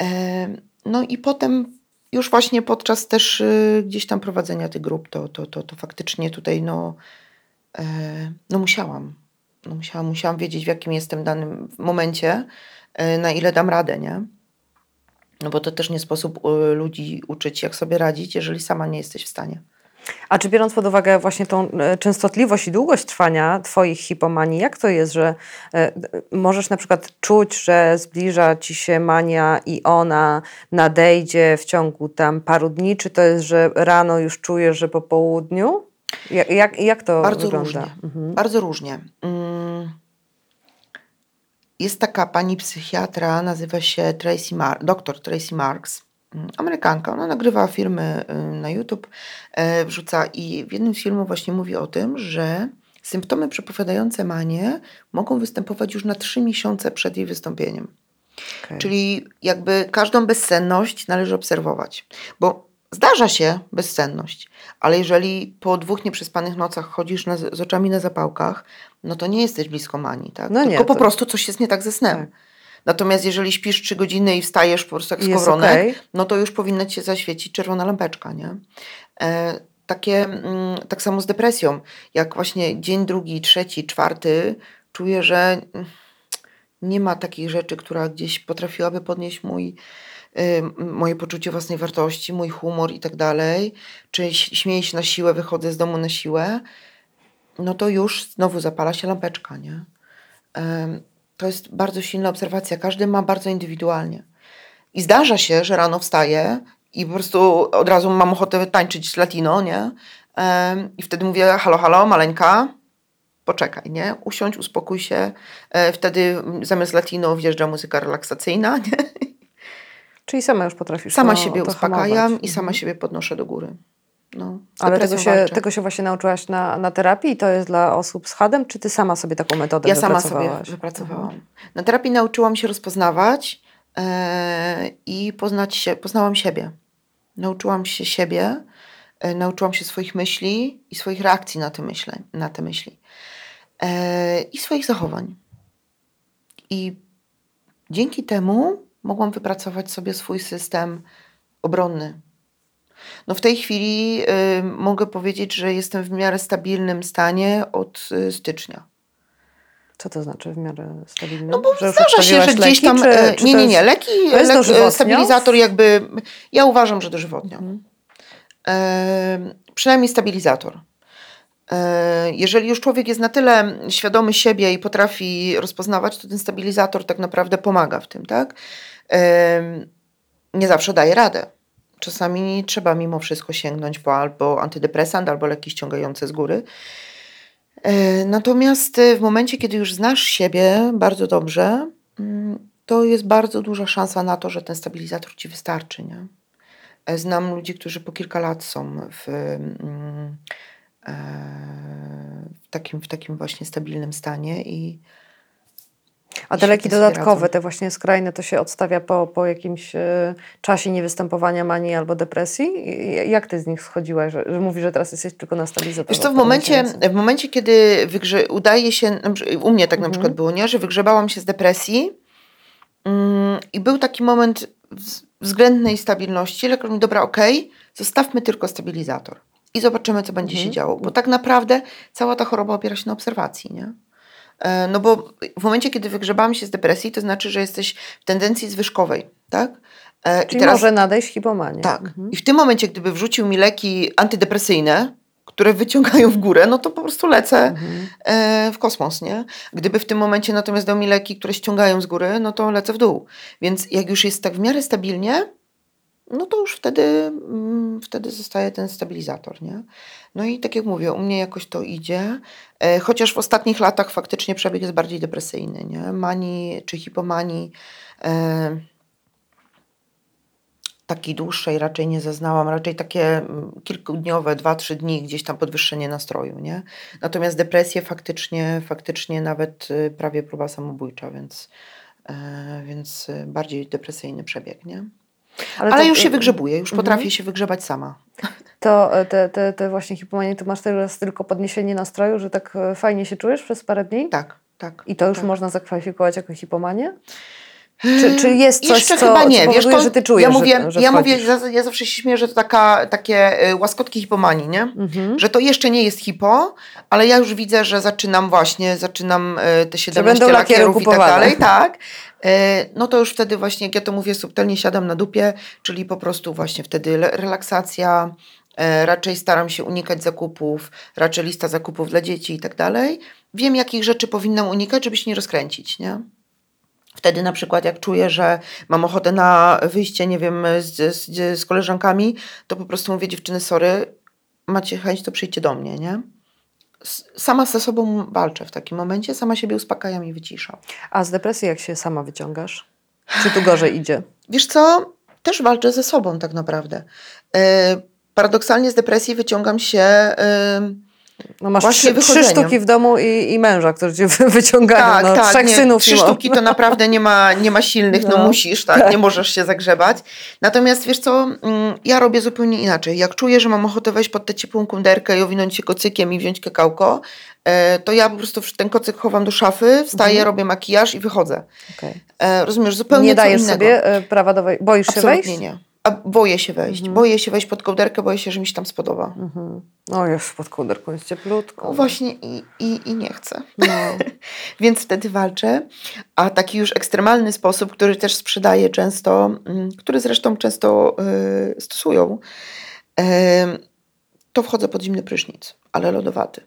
Em, no i potem już właśnie podczas też y, gdzieś tam prowadzenia tych grup, to, to, to, to faktycznie tutaj no, e, no musiałam. No musiałam, musiałam wiedzieć, w jakim jestem danym momencie, e, na ile dam radę, nie? No bo to też nie sposób e, ludzi uczyć, jak sobie radzić, jeżeli sama nie jesteś w stanie. A czy biorąc pod uwagę właśnie tą e, częstotliwość i długość trwania Twoich hipomanii, jak to jest, że e, możesz na przykład czuć, że zbliża Ci się mania i ona nadejdzie w ciągu tam paru dni, czy to jest, że rano już czujesz, że po południu? Jak, jak, jak to Bardzo wygląda? różnie. Mhm. Bardzo różnie. Mm. Jest taka pani psychiatra, nazywa się Tracy Mar- dr Tracy Marks, Amerykanka. Ona nagrywa filmy y, na YouTube, e, wrzuca i w jednym z filmów właśnie mówi o tym, że symptomy przepowiadające manię mogą występować już na trzy miesiące przed jej wystąpieniem. Okej. Czyli jakby każdą bezsenność należy obserwować. Bo zdarza się bezsenność, ale jeżeli po dwóch nieprzespanych nocach chodzisz na, z oczami na zapałkach, no to nie jesteś blisko manii, tak? No nie, Tylko po to- prostu coś jest nie tak ze snem. Tak. Natomiast jeżeli śpisz trzy godziny i wstajesz po prostu jak skowronek, okej. no to już powinna ci się zaświecić czerwona lampeczka, nie? E, takie, mm, tak samo z depresją. Jak właśnie dzień drugi, trzeci, czwarty czuję, że mm, nie ma takich rzeczy, która gdzieś potrafiłaby podnieść mój, y, moje poczucie własnej wartości, mój humor i tak dalej. Czy śmieję się na siłę, wychodzę z domu na siłę, no to już znowu zapala się lampeczka, nie? To jest bardzo silna obserwacja. Każdy ma bardzo indywidualnie. I zdarza się, że rano wstaję i po prostu od razu mam ochotę tańczyć latino, nie? I wtedy mówię, halo, halo, maleńka, poczekaj, nie? Usiądź, uspokój się. E, Wtedy zamiast latino wjeżdża muzyka relaksacyjna, nie? Czyli sama już potrafisz Sama to, siebie to uspokajam hamować. i sama Mhm. siebie podnoszę do góry. No, Ale tego się, tego się właśnie nauczyłaś na, na terapii? To jest dla osób z hadem, czy ty sama sobie taką metodę Ja sama sobie wypracowałam. Mhm. Na terapii nauczyłam się rozpoznawać e, i poznać się, poznałam siebie. Nauczyłam się siebie, e, nauczyłam się swoich myśli i swoich reakcji na te, myśle, na te myśli. E, I swoich zachowań. I dzięki temu mogłam wypracować sobie swój system obronny. No w tej chwili y, mogę powiedzieć, że jestem w miarę stabilnym stanie od y, stycznia. Co to znaczy w miarę stabilny? No bo Że zdarza się, że gdzieś leki, tam. Czy, e, czy nie, nie, nie. Leki, lek, stabilizator jakby. Ja uważam, że dożywotnio. Mhm. E, przynajmniej stabilizator. E, jeżeli już człowiek jest na tyle świadomy siebie i potrafi rozpoznawać, to ten stabilizator tak naprawdę pomaga w tym, tak? E, nie zawsze daje radę. Czasami trzeba mimo wszystko sięgnąć po albo antydepresant, albo leki ściągające z góry. E, Natomiast w momencie, kiedy już znasz siebie bardzo dobrze, mm, to jest bardzo duża szansa na to, że ten stabilizator ci wystarczy. Nie? E, Znam ludzi, którzy po kilka lat są w, mm, e, w, takim, w takim właśnie stabilnym stanie i A te leki dodatkowe, te właśnie skrajne, to się odstawia po, po jakimś e, czasie niewystępowania manii albo depresji? Jak ty z nich schodziłaś, że, że mówisz, że teraz jesteś tylko na stabilizatorze? Wiesz co, w momencie, w momencie kiedy wygrze, udaje się, na przy- u mnie tak na Mhm. przykład było, nie, że wygrzebałam się z depresji mm, i był taki moment wz- względnej stabilności, lekarz mi, dobra, okej, zostawmy tylko stabilizator i zobaczymy, co będzie Mhm. się działo, bo tak naprawdę cała ta choroba opiera się na obserwacji, nie? E, No bo w momencie, kiedy wygrzebałam się z depresji, to znaczy, że jesteś w tendencji zwyżkowej, tak? E, Czyli może nadejść hipomania. tak. Mhm. I w tym momencie, gdyby wrzucił mi leki antydepresyjne, które wyciągają w górę, no to po prostu lecę Mhm. e, w kosmos, nie? Gdyby w tym momencie natomiast dał mi leki, które ściągają z góry, no to lecę w dół. Więc jak już jest tak w miarę stabilnie, no to już wtedy, mm, wtedy zostaje ten stabilizator, nie? No i tak jak mówię, u mnie jakoś to idzie, e, chociaż w ostatnich latach faktycznie przebieg jest bardziej depresyjny, nie? Manii czy hipomanii e, takiej dłuższej raczej nie zaznałam, raczej takie mm, kilkudniowe, dwa, trzy dni gdzieś tam podwyższenie nastroju, nie? Natomiast depresję faktycznie, faktycznie nawet y, prawie próba samobójcza, więc, e, więc y, bardziej depresyjny przebieg, nie? Ale, to- już się wygrzebuję, już Mhm. potrafię się wygrzebać sama. To e, te, te, te właśnie hipomanie, to masz teraz tylko podniesienie nastroju, że tak e, fajnie się czujesz przez parę dni? Tak, tak. I to już tak. można zakwalifikować jako hipomanię? Czy, czy jest coś, Jeszcze co, chyba nie. co Wiesz, powoduje, to że ty czujesz, ja mówię, że, że ja, mówię ja zawsze się śmieję, że to taka, takie y, łaskotki hipomanii, nie? Mhm. Że to jeszcze nie jest hipo, ale ja już widzę, że zaczynam właśnie, zaczynam y, te 17 będą lakiery lakierów i tak kupowane. dalej, tak. Y, No to już wtedy właśnie, jak ja to mówię, subtelnie siadam na dupie, czyli po prostu właśnie wtedy relaksacja, raczej staram się unikać zakupów, raczej lista zakupów dla dzieci i tak dalej. Wiem, jakich rzeczy powinnam unikać, żeby się nie rozkręcić, nie? Wtedy na przykład jak czuję, że mam ochotę na wyjście, nie wiem, z, z, z koleżankami, to po prostu mówię dziewczyny, sorry, macie chęć, to przyjdźcie do mnie, nie? Sama ze sobą walczę w takim momencie, sama siebie uspokajam i wyciszam. A z depresji jak się sama wyciągasz? Czy tu gorzej idzie? Wiesz co? Też walczę ze sobą tak naprawdę. E, paradoksalnie z depresji wyciągam się... E, No masz Właśnie trzy, trzy sztuki w domu i, i męża, którzy cię wy- wyciągają. tak, no, tak. trzech nie, synów trzy sztuki to naprawdę nie ma, nie ma silnych, no, No. musisz, tak, nie możesz się zagrzebać. Natomiast wiesz co, mm, ja robię zupełnie inaczej. Jak czuję, że mam ochotę wejść pod tę ciepłą kunderkę i owinąć się kocykiem i wziąć kakałko, e, to ja po prostu ten kocyk chowam do szafy, wstaję, Mhm. robię makijaż i wychodzę. Okej. E, rozumiesz, zupełnie Nie dajesz sobie e, prawa do wejścia? Boisz się Absolutnie wejść? nie. A boję się wejść. Mhm. Boję się wejść pod kołderkę, boję się, że mi się tam spodoba. Mhm. O, już pod kołderką jest cieplutko. No właśnie i, i, i nie chcę. No. Więc wtedy walczę. A taki już ekstremalny sposób, który też sprzedaję często, mm, który zresztą często y, stosują, y, to wchodzę pod zimny prysznic, ale lodowaty.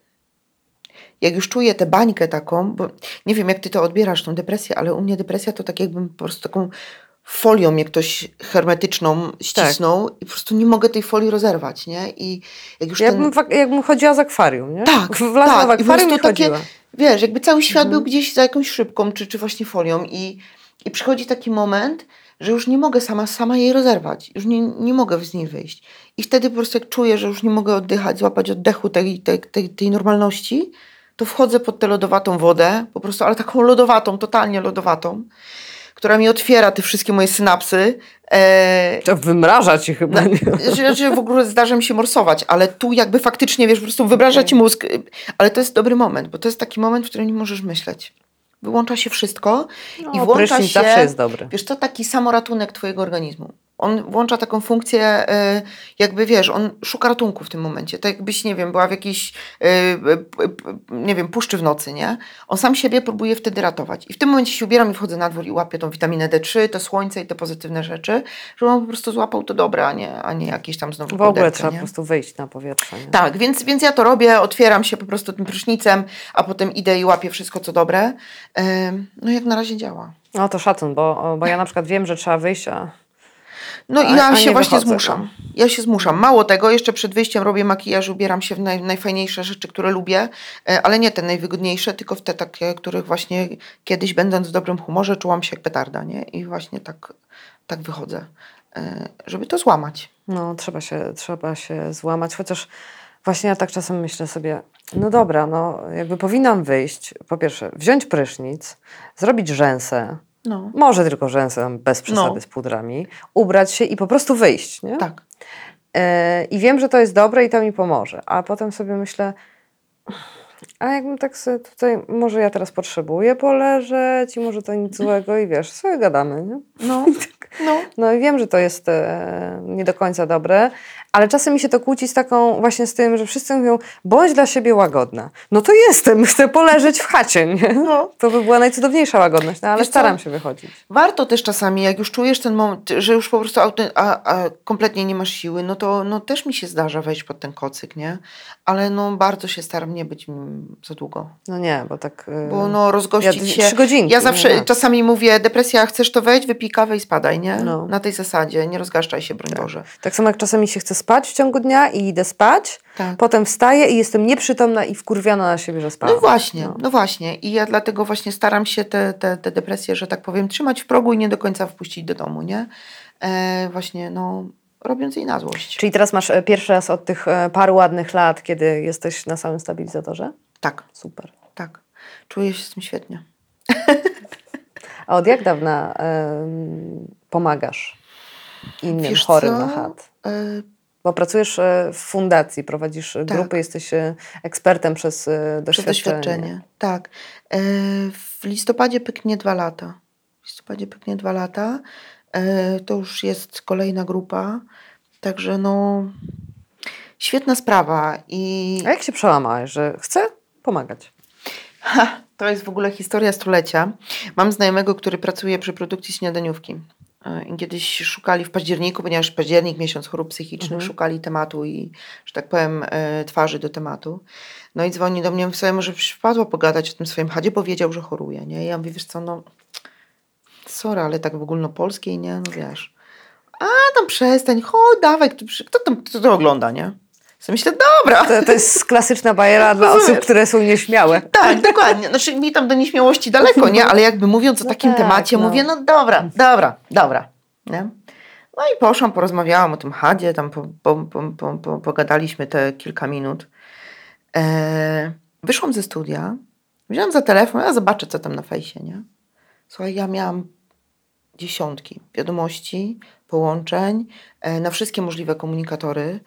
Jak już czuję tę bańkę taką, bo nie wiem jak ty to odbierasz, tą depresję, ale u mnie depresja to tak jakbym po prostu taką folią mnie ktoś hermetyczną ścisnął i po prostu nie mogę tej folii rozerwać, nie? I jak już ten... Jakbym, ak- jakbym chodziła z akwarium, nie? Tak, Wlazła tak. w I akwarium i, prostu takie-. Wiesz, jakby cały świat Mhm. był gdzieś za jakąś szybką, czy, czy właśnie folią i, i przychodzi taki moment, że już nie mogę sama, sama jej rozerwać, już nie, nie mogę z niej wyjść. I wtedy po prostu jak czuję, że już nie mogę oddychać, złapać oddechu tej, tej, tej, tej normalności, to wchodzę pod tę lodowatą wodę, po prostu, ale taką lodowatą, totalnie lodowatą, która mi otwiera te wszystkie moje synapsy. E, To wymraża ci chyba, no, nie? że, że w ogóle zdarza mi się morsować, ale tu jakby faktycznie, wiesz, po prostu wybraża Okej. ci mózg. y, Ale to jest dobry moment, bo to jest taki moment, w którym nie możesz myśleć. Wyłącza się wszystko i No, włącza prysznic się, zawsze jest dobry. wiesz co, taki samoratunek twojego organizmu. On włącza taką funkcję, y, jakby wiesz, on szuka ratunku w tym momencie. Tak jakbyś, nie wiem, była w jakiejś, y, nie wiem, puszczy w nocy, nie? On sam siebie próbuje wtedy ratować. I w tym momencie się ubieram i wchodzę na dwór i łapię tą witaminę D3, to słońce i te pozytywne rzeczy, żeby on po prostu złapał to dobre, a nie, a nie jakieś tam znowu W ogóle trzeba nie? po prostu wyjść na powietrze. Nie? Tak, więc, więc ja to robię, otwieram się po prostu tym prysznicem, a potem idę i łapię wszystko, co dobre. No jak na razie działa. No to szacun, bo, bo ja na przykład wiem, że trzeba wyjść, a No i ja a się nie właśnie wychodzę, zmuszam. Ja się zmuszam. Mało tego, jeszcze przed wyjściem robię makijaż, ubieram się w naj, najfajniejsze rzeczy, które lubię, e, ale nie te najwygodniejsze, tylko w te takie, których właśnie kiedyś będąc w dobrym humorze czułam się jak petarda, nie? I właśnie tak, tak wychodzę, e, żeby to złamać. No, trzeba się, trzeba się złamać, chociaż właśnie ja tak czasem myślę sobie, no dobra, no jakby powinnam wyjść, po pierwsze, wziąć prysznic, zrobić rzęsę, No, może tylko rzęsę tam bez przesady No. z pudrami, ubrać się i po prostu wyjść, nie? tak. E, I wiem, że to jest dobre i to mi pomoże. A potem sobie myślę, a jakbym tak sobie tutaj, może ja teraz potrzebuję poleżeć i może to nic złego i wiesz, sobie gadamy, nie? No, no. No i wiem, że to jest e, nie do końca dobre, ale czasem mi się to kłóci z taką, właśnie z tym, że wszyscy mówią, bądź dla siebie łagodna. No to jestem, chcę poleżeć w chacie, nie? No. To by była najcudowniejsza łagodność, no ale Wiesz co? staram się wychodzić. Warto też czasami, jak już czujesz ten moment, że już po prostu auty, a, a kompletnie nie masz siły, no to no też mi się zdarza wejść pod ten kocyk, nie? Ale no bardzo się staram nie być za długo. No nie, bo tak... e, Bo no rozgościć ja się. trzy godzinki, Ja nie zawsze ma. czasami mówię, depresja, chcesz to wejść, wypij kawę i spadaj, nie? No. Na tej zasadzie, nie rozgaszczaj się, broń Boże. Tak samo jak czasami się chce spać w ciągu dnia i idę spać, Tak. potem wstaję i jestem nieprzytomna i wkurwiona na siebie, że spałam. No właśnie, No. no. właśnie. I ja dlatego właśnie staram się te, te, te depresje, że tak powiem, trzymać w progu i nie do końca wpuścić do domu, nie? E, właśnie, no, robiąc jej na złość. Czyli teraz masz e, pierwszy raz od tych e, paru ładnych lat, kiedy jesteś na samym stabilizatorze? Tak, Super. tak. Czuję się z tym świetnie. A od jak dawna em, pomagasz innym Wiesz chorym co? na HAD? E, Bo pracujesz e, w fundacji, prowadzisz e, Tak. grupy, jesteś e, ekspertem przez e, Przez doświadczenie. doświadczenie. Tak. W listopadzie pyknie dwa lata. W listopadzie pyknie dwa lata. To już jest kolejna grupa. Także no, świetna sprawa. I A jak się przełamałeś, że chcę pomagać? ha, to jest w ogóle historia stulecia. Mam znajomego, który pracuje przy produkcji śniadaniówki. E, Kiedyś szukali w październiku, ponieważ październik, miesiąc chorób psychicznych, Mhm. szukali tematu i, że tak powiem, e, twarzy do tematu. No i dzwoni do mnie, sobie może wpadła pogadać o tym swoim chadzie, bo wiedział, że choruje, nie? I ja mówię, wiesz co, no sorry, ale tak w ogólnopolskiej, nie? No wiesz. A tam przestań, chodź, dawaj, kto, kto, tam, kto to ogląda, nie? Myślę, dobra. To, to jest klasyczna bajera dla osób, które są nieśmiałe. Tak, dokładnie. Znaczy mi tam do nieśmiałości daleko, nie? Ale jakby mówiąc o No takim tak, temacie, no. mówię, no dobra, dobra, dobra. Nie? No i poszłam, porozmawiałam o tym chadzie, tam po, po, po, po, po, pogadaliśmy te kilka minut. E, wyszłam ze studia, wziąłam za telefon, ja zobaczę, co tam na fejsie, nie? Słuchaj, ja miałam dziesiątki wiadomości, połączeń e, na wszystkie możliwe komunikatory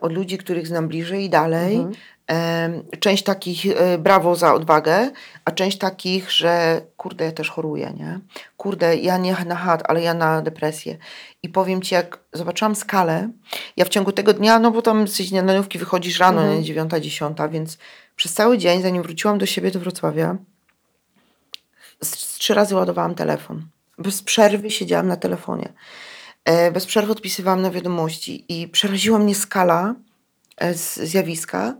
od ludzi, których znam bliżej i dalej. Mhm. E, część takich e, brawo za odwagę, a część takich, że kurde, ja też choruję, nie? Kurde, ja nie na chat, ale ja na depresję. I powiem Ci, jak zobaczyłam skalę, ja w ciągu tego dnia, no bo tam z śniadanówki wychodzisz rano, Mhm. nie, dziewiąta, dziesiąta, więc przez cały dzień, zanim wróciłam do siebie do Wrocławia, z, z trzy razy ładowałam telefon. Bez przerwy siedziałam na telefonie. E, bez przerwy odpisywałam na wiadomości i przeraziła mnie skala e, zjawiska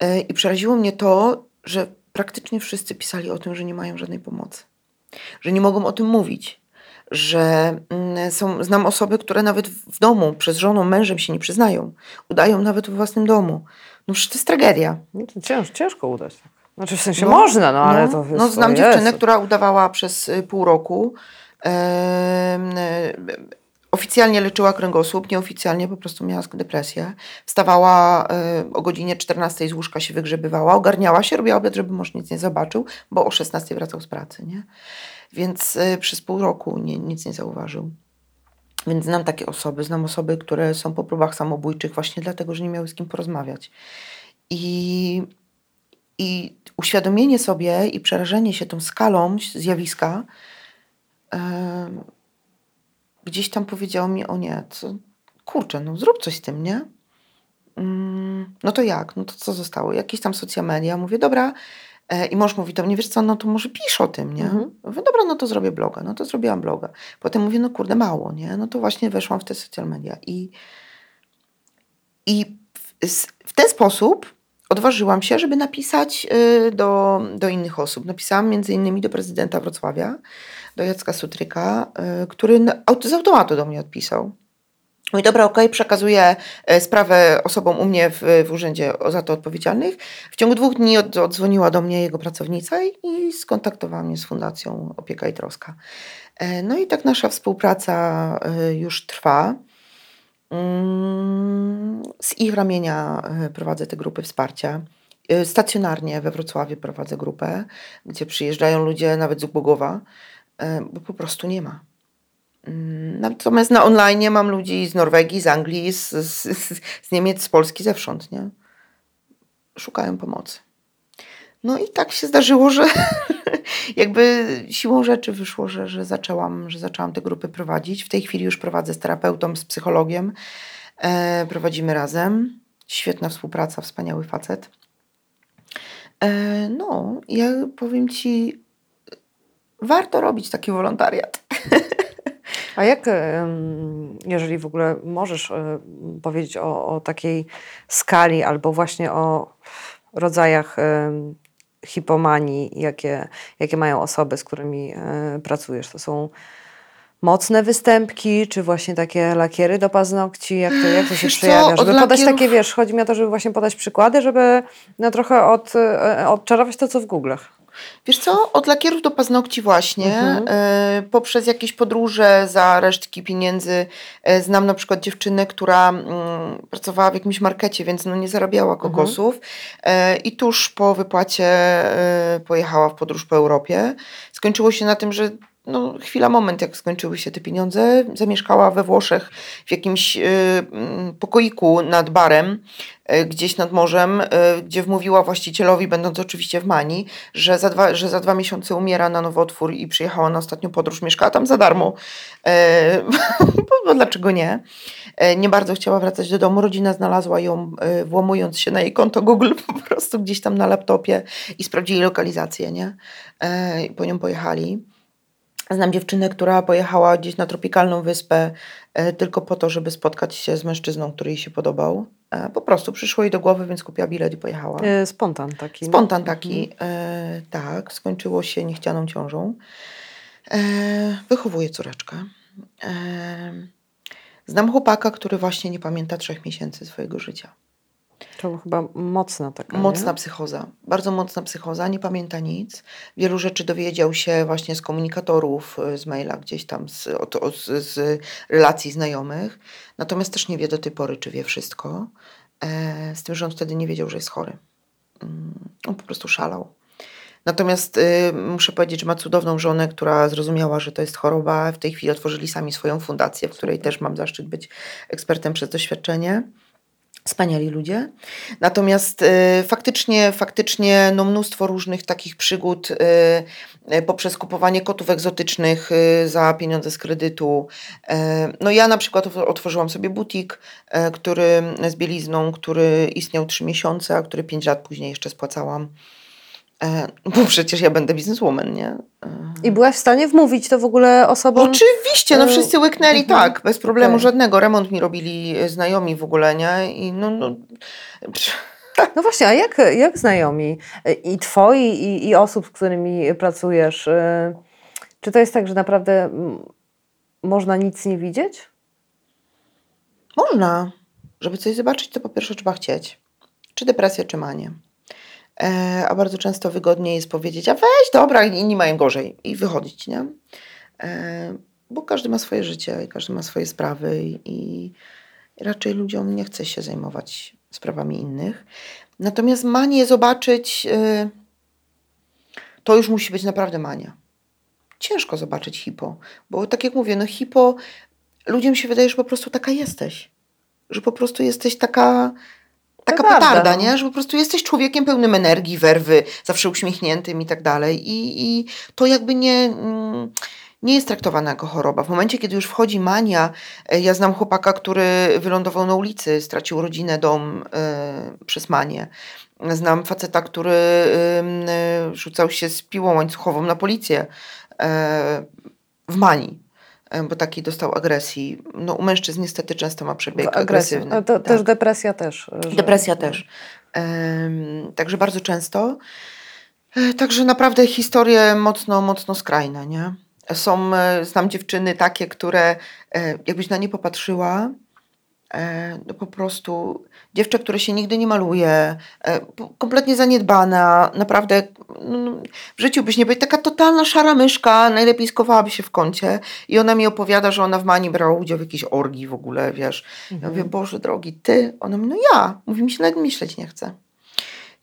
e, i przeraziło mnie to, że praktycznie wszyscy pisali o tym, że nie mają żadnej pomocy. Że nie mogą o tym mówić. Że mm, są, znam osoby, które nawet w domu przez żoną, mężem się nie przyznają. Udają nawet w własnym domu. No przecież to jest tragedia. No cięż, ciężko udać. Tak. Znaczy w sensie No, można, no, ale to No znam dziewczynę, która udawała przez y, pół roku. Oficjalnie leczyła kręgosłup, nieoficjalnie po prostu miała depresję. Wstawała e, o godzinie 14 z łóżka się wygrzebywała, ogarniała się, robiła obiad, żeby mąż nic nie zobaczył, bo o 16 wracał z pracy, nie? Więc e, przez pół roku nie, nic nie zauważył. Więc znam takie osoby, znam osoby, które są po próbach samobójczych właśnie dlatego, że nie miały z kim porozmawiać. I i uświadomienie sobie i przerażenie się tą skalą zjawiska em, gdzieś tam powiedziało mi, o nie, co, kurczę, no zrób coś z tym, nie? Mm, no to jak? No to co zostało? Jakieś tam social media. Mówię, dobra. E, I mąż mówi do mnie, wiesz co, no to może pisz o tym, nie? Mhm. Mówię, dobra, no to zrobię bloga. No to zrobiłam bloga. Potem mówię, no kurde, mało, nie? No to właśnie weszłam w te social media. I, i w, w ten sposób odważyłam się, żeby napisać y, do, do innych osób. Napisałam między innymi do prezydenta Wrocławia, do Jacka Sutryka, y, który z automatu do mnie odpisał. Mówi, dobra, okej, przekazuję e, sprawę osobom u mnie w, w urzędzie za to odpowiedzialnych. W ciągu dwóch dni od, odzwoniła do mnie jego pracownica i, i skontaktowała mnie z Fundacją Opieka i Troska. E, No i tak nasza współpraca już trwa. Mm, Z ich ramienia e, prowadzę te grupy wsparcia. E, Stacjonarnie we Wrocławiu prowadzę grupę, gdzie przyjeżdżają ludzie nawet z Głogowa, e, bo po prostu nie ma. Mm, Natomiast na online mam ludzi z Norwegii, z Anglii, z, z, z Niemiec, z Polski, zewsząd, nie? Szukają pomocy. No i tak się zdarzyło, że jakby siłą rzeczy wyszło, że, że, zaczęłam, że zaczęłam te grupy prowadzić. W tej chwili już prowadzę z terapeutą, z psychologiem. E, prowadzimy razem. Świetna współpraca, wspaniały facet. E, no, ja powiem Ci, warto robić taki wolontariat. A jak, jeżeli w ogóle możesz e, powiedzieć o, o takiej skali albo właśnie o rodzajach hipomanii, jakie, jakie mają osoby, z którymi e, pracujesz? To są mocne występki, czy właśnie takie lakiery do paznokci? Jak to, jak to się Wiesz przejawia? Żeby podać lakierów- takie, wiesz, chodzi mi o to, żeby właśnie podać przykłady, żeby no, trochę od, e, odczarować to, co w Google'ach. Wiesz co, od lakierów do paznokci właśnie, Mhm. e, poprzez jakieś podróże za resztki pieniędzy. E, znam na przykład dziewczynę, która mm, pracowała w jakimś markecie, więc no nie zarabiała kokosów e, i tuż po wypłacie pojechała w podróż po Europie. Skończyło się na tym, że no, chwila, moment, jak skończyły się te pieniądze, zamieszkała we Włoszech w jakimś y, mm, pokoiku nad barem, y, gdzieś nad morzem, y, gdzie wmówiła właścicielowi, będąc oczywiście w Mani, że za, dwa, że za dwa miesiące umiera na nowotwór i przyjechała na ostatnią podróż, mieszkała tam za darmo. Bo dlaczego nie? E, Nie bardzo chciała wracać do domu. Rodzina znalazła ją, e, włamując się na jej konto Google po prostu gdzieś tam na laptopie i sprawdzili lokalizację, nie? I po nią pojechali. Znam dziewczynę, która pojechała gdzieś na tropikalną wyspę e, tylko po to, żeby spotkać się z mężczyzną, który jej się podobał. E, po prostu przyszło jej do głowy, więc kupiła bilet i pojechała. E, Spontan taki. no. Spontan taki, e, tak, skończyło się niechcianą ciążą. Wychowuje córeczkę. Znam chłopaka, który właśnie nie pamięta trzech miesięcy swojego życia. To chyba mocna taka. Mocna nie? psychoza, bardzo mocna psychoza, nie pamięta nic. Wielu rzeczy dowiedział się właśnie z komunikatorów, z maila gdzieś tam, z, od, od, z, z relacji znajomych. Natomiast też nie wie do tej pory, czy wie wszystko. E, z tym, że on wtedy nie wiedział, że jest chory. Mm, on po prostu szalał. Natomiast y, muszę powiedzieć, że ma cudowną żonę, która zrozumiała, że to jest choroba. W tej chwili otworzyli sami swoją fundację, w której też mam zaszczyt być ekspertem przez doświadczenie. Wspaniali ludzie. Natomiast y, faktycznie, faktycznie no, mnóstwo różnych takich przygód y, y, poprzez kupowanie kotów egzotycznych y, za pieniądze z kredytu. Y, no ja na przykład otw- otworzyłam sobie butik, y, który z bielizną, który istniał trzy miesiące, a który pięć lat później jeszcze spłacałam. E, Bo przecież ja będę bizneswoman, nie? E, I byłaś w stanie wmówić to w ogóle osobom? Oczywiście, no e, wszyscy łyknęli mhm. tak, bez problemu żadnego. Remont mi robili znajomi w ogóle, nie? I no, no, No właśnie, a jak, jak znajomi i twoi, i, i osób, z którymi pracujesz, czy to jest tak, że naprawdę można nic nie widzieć? Można. Żeby coś zobaczyć, to po pierwsze trzeba chcieć. Czy depresja, czy manie. E, a bardzo często wygodniej jest powiedzieć, a weź, dobra, inni mają gorzej i wychodzić, nie? E, bo każdy ma swoje życie i każdy ma swoje sprawy i, raczej ludziom nie chce się zajmować sprawami innych. Natomiast manię zobaczyć, e, to już musi być naprawdę mania. Ciężko zobaczyć hipo, bo tak jak mówię, no hipo, ludziom się wydaje, że po prostu taka jesteś że po prostu jesteś taka, taka prawda, petarda, no. nie? Że po prostu jesteś człowiekiem pełnym energii, werwy, zawsze uśmiechniętym i tak dalej. I, i to jakby nie, mm, nie jest traktowane jako choroba. W momencie, kiedy już wchodzi mania, e, ja znam chłopaka, który wylądował na ulicy, stracił rodzinę, dom e, przez manię. Znam faceta, który e, rzucał się z piłą łańcuchową na policję e, w manii. E, bo taki dostał agresji. No, u mężczyzn niestety często ma przebieg agresywny. No to tak. też depresja też. że- Depresja też. Em, także bardzo często. E, Także naprawdę historie mocno, mocno skrajne, nie? Są, e, znam dziewczyny takie, które jakbyś na nie popatrzyła, no po prostu dziewczę, które się nigdy nie maluje, e, kompletnie zaniedbana, naprawdę no, no, w życiu byś nie była taka totalna szara myszka, najlepiej skowałaby się w kącie i ona mi opowiada, że ona w Mani brała udział w jakiejś orgii w ogóle, wiesz. Ja mówię, Boże drogi, ty? Ona mówi, no ja. Mówi, mi się nawet myśleć nie chce.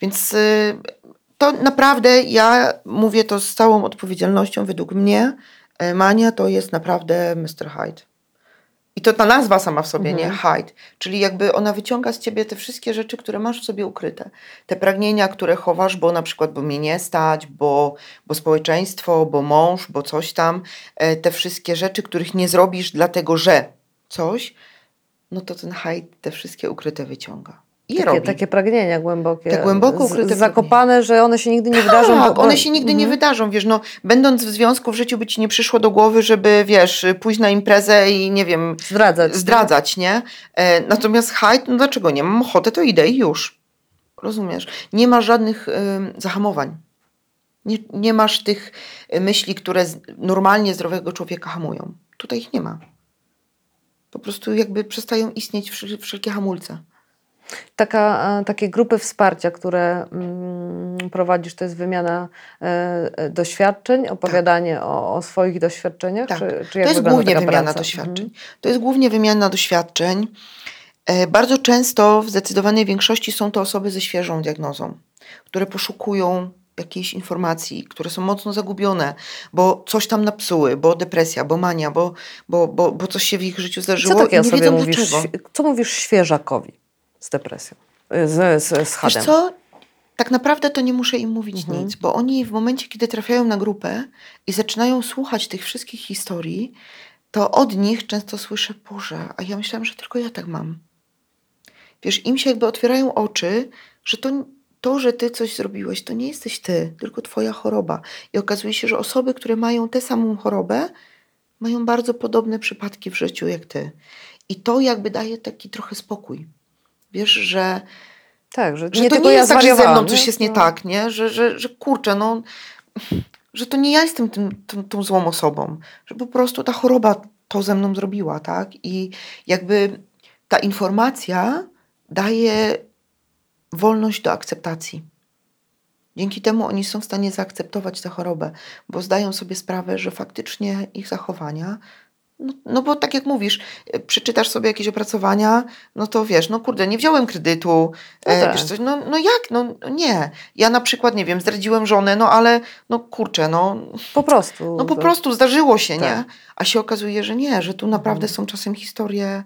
Więc y, to naprawdę, ja mówię to z całą odpowiedzialnością, według mnie e, Mania to jest naprawdę Mr. Hyde. I to ta nazwa sama w sobie, nie? Hyde. Czyli jakby ona wyciąga z ciebie te wszystkie rzeczy, które masz w sobie ukryte. Te pragnienia, które chowasz, bo na przykład, bo mnie nie stać, bo, bo społeczeństwo, bo mąż, bo coś tam. E, Te wszystkie rzeczy, których nie zrobisz dlatego, że coś, no to ten Hyde te wszystkie ukryte wyciąga. I Takie, robi. takie pragnienia głębokie. Te głęboko z- ukryte Zakopane, że one się nigdy nie wydarzą. Tak, one się nigdy nie Mhm. wydarzą, wiesz, no, będąc w związku w życiu by ci nie przyszło do głowy, żeby, wiesz, pójść na imprezę i, nie wiem, Zdradzać. zdradzać, nie? E, natomiast hajt, no dlaczego nie? Mam ochotę, to idę i już. Rozumiesz? Nie ma żadnych ym, zahamowań. Nie, nie masz tych y, myśli, które z, normalnie zdrowego człowieka hamują. Tutaj ich nie ma. Po prostu jakby przestają istnieć wszel- wszelkie hamulce. Taka, e, takie grupy wsparcia, które mm, prowadzisz, to jest wymiana e, e, doświadczeń, opowiadanie o, o swoich doświadczeniach? Tak. Czy, czy To jest głównie wymiana praca? doświadczeń. Mhm. To jest głównie wymiana doświadczeń. Bardzo często w zdecydowanej większości są to osoby ze świeżą diagnozą, które poszukują jakiejś informacji, które są mocno zagubione, bo coś tam napsuły, bo depresja, bo mania, bo, bo, bo, bo coś się w ich życiu zdarzyło Co takiego i nie sobie wiedzą mówisz? dlaczego. Co mówisz świeżakowi z depresją? Y, Z, z, z Wiesz hadem? co? Tak naprawdę to nie muszę im mówić Mhm. nic, bo oni w momencie, kiedy trafiają na grupę i zaczynają słuchać tych wszystkich historii, to od nich często słyszę, Boże, a ja myślałam, że tylko ja tak mam. Wiesz, im się jakby otwierają oczy, że to, to, że ty coś zrobiłeś, to nie jesteś ty, tylko twoja choroba. I okazuje się, że osoby, które mają tę samą chorobę, mają bardzo podobne przypadki w życiu jak ty. I to jakby daje taki trochę spokój. Wiesz, że Tak, że, że nie to nie ja jest tak, że ze mną coś jest nie No. tak, nie? Że, że, że kurczę, no, że to nie ja jestem tym, tą, tą złą osobą, że po prostu ta choroba to ze mną zrobiła, tak? I jakby ta informacja daje wolność do akceptacji. Dzięki temu oni są w stanie zaakceptować tę chorobę, bo zdają sobie sprawę, że faktycznie ich zachowania no, no bo tak jak mówisz, e, przeczytasz sobie jakieś opracowania, no to wiesz, no kurde, nie wziąłem kredytu, No e, tak. wiesz coś, no, no jak, no no nie. Ja na przykład, nie wiem, zdradziłem żonę, no ale, no kurczę, no, Po prostu. no po prostu zdarzyło się, Tak. nie? A się okazuje, że nie, że tu naprawdę są czasem historie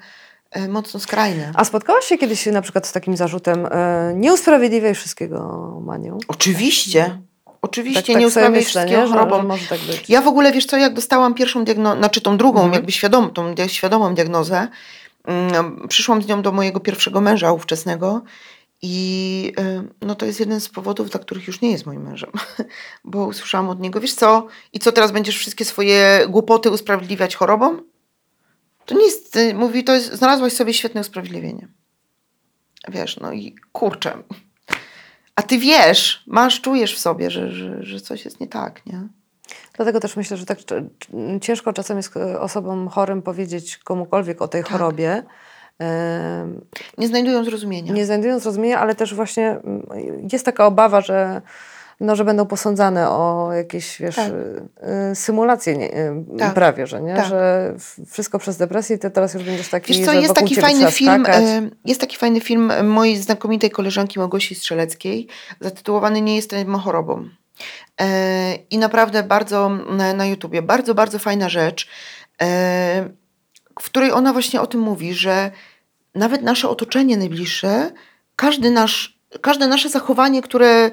e, mocno skrajne. A spotkałaś się kiedyś na przykład z takim zarzutem e, nie usprawiedliwiaj wszystkiego Manią? Oczywiście, oczywiście, Tak, tak nie usprawiaj myślę, wszystkiego? Że, chorobą. że może tak. Ja w ogóle, wiesz co, jak dostałam pierwszą diagnozę, znaczy tą drugą, Mhm. jakby świadom, tą świadomą diagnozę, mm, przyszłam z nią do mojego pierwszego męża ówczesnego i y, no to jest jeden z powodów, dla których już nie jest moim mężem, bo usłyszałam od niego, wiesz co, i co teraz będziesz wszystkie swoje głupoty usprawiedliwiać chorobą? To jest, y, mówi, to jest, znalazłaś sobie świetne usprawiedliwienie. Wiesz, no i kurczę. A ty wiesz, masz, czujesz w sobie, że, że, że coś jest nie tak, nie? Dlatego też myślę, że tak ciężko czasem jest e, osobom chorym powiedzieć komukolwiek o tej Tak. chorobie. Nie znajdują zrozumienia. nie znajdują zrozumienia, ale też właśnie mm, jest taka obawa, że, no, że będą posądzane o jakieś, wiesz, Tak. y, y, symulacje nie, y, Tak. prawie, że nie? Tak. Że wszystko przez depresję i ty teraz już będziesz taki, Wiesz co, jest taki fajny film, skakać. jest taki fajny film mojej znakomitej koleżanki Małgosi Strzeleckiej, zatytułowany Nie jestem chorobą. I naprawdę bardzo na, YouTubie, bardzo, bardzo fajna rzecz, w której ona właśnie o tym mówi, że nawet nasze otoczenie najbliższe, każdy nasz, każde nasze zachowanie, które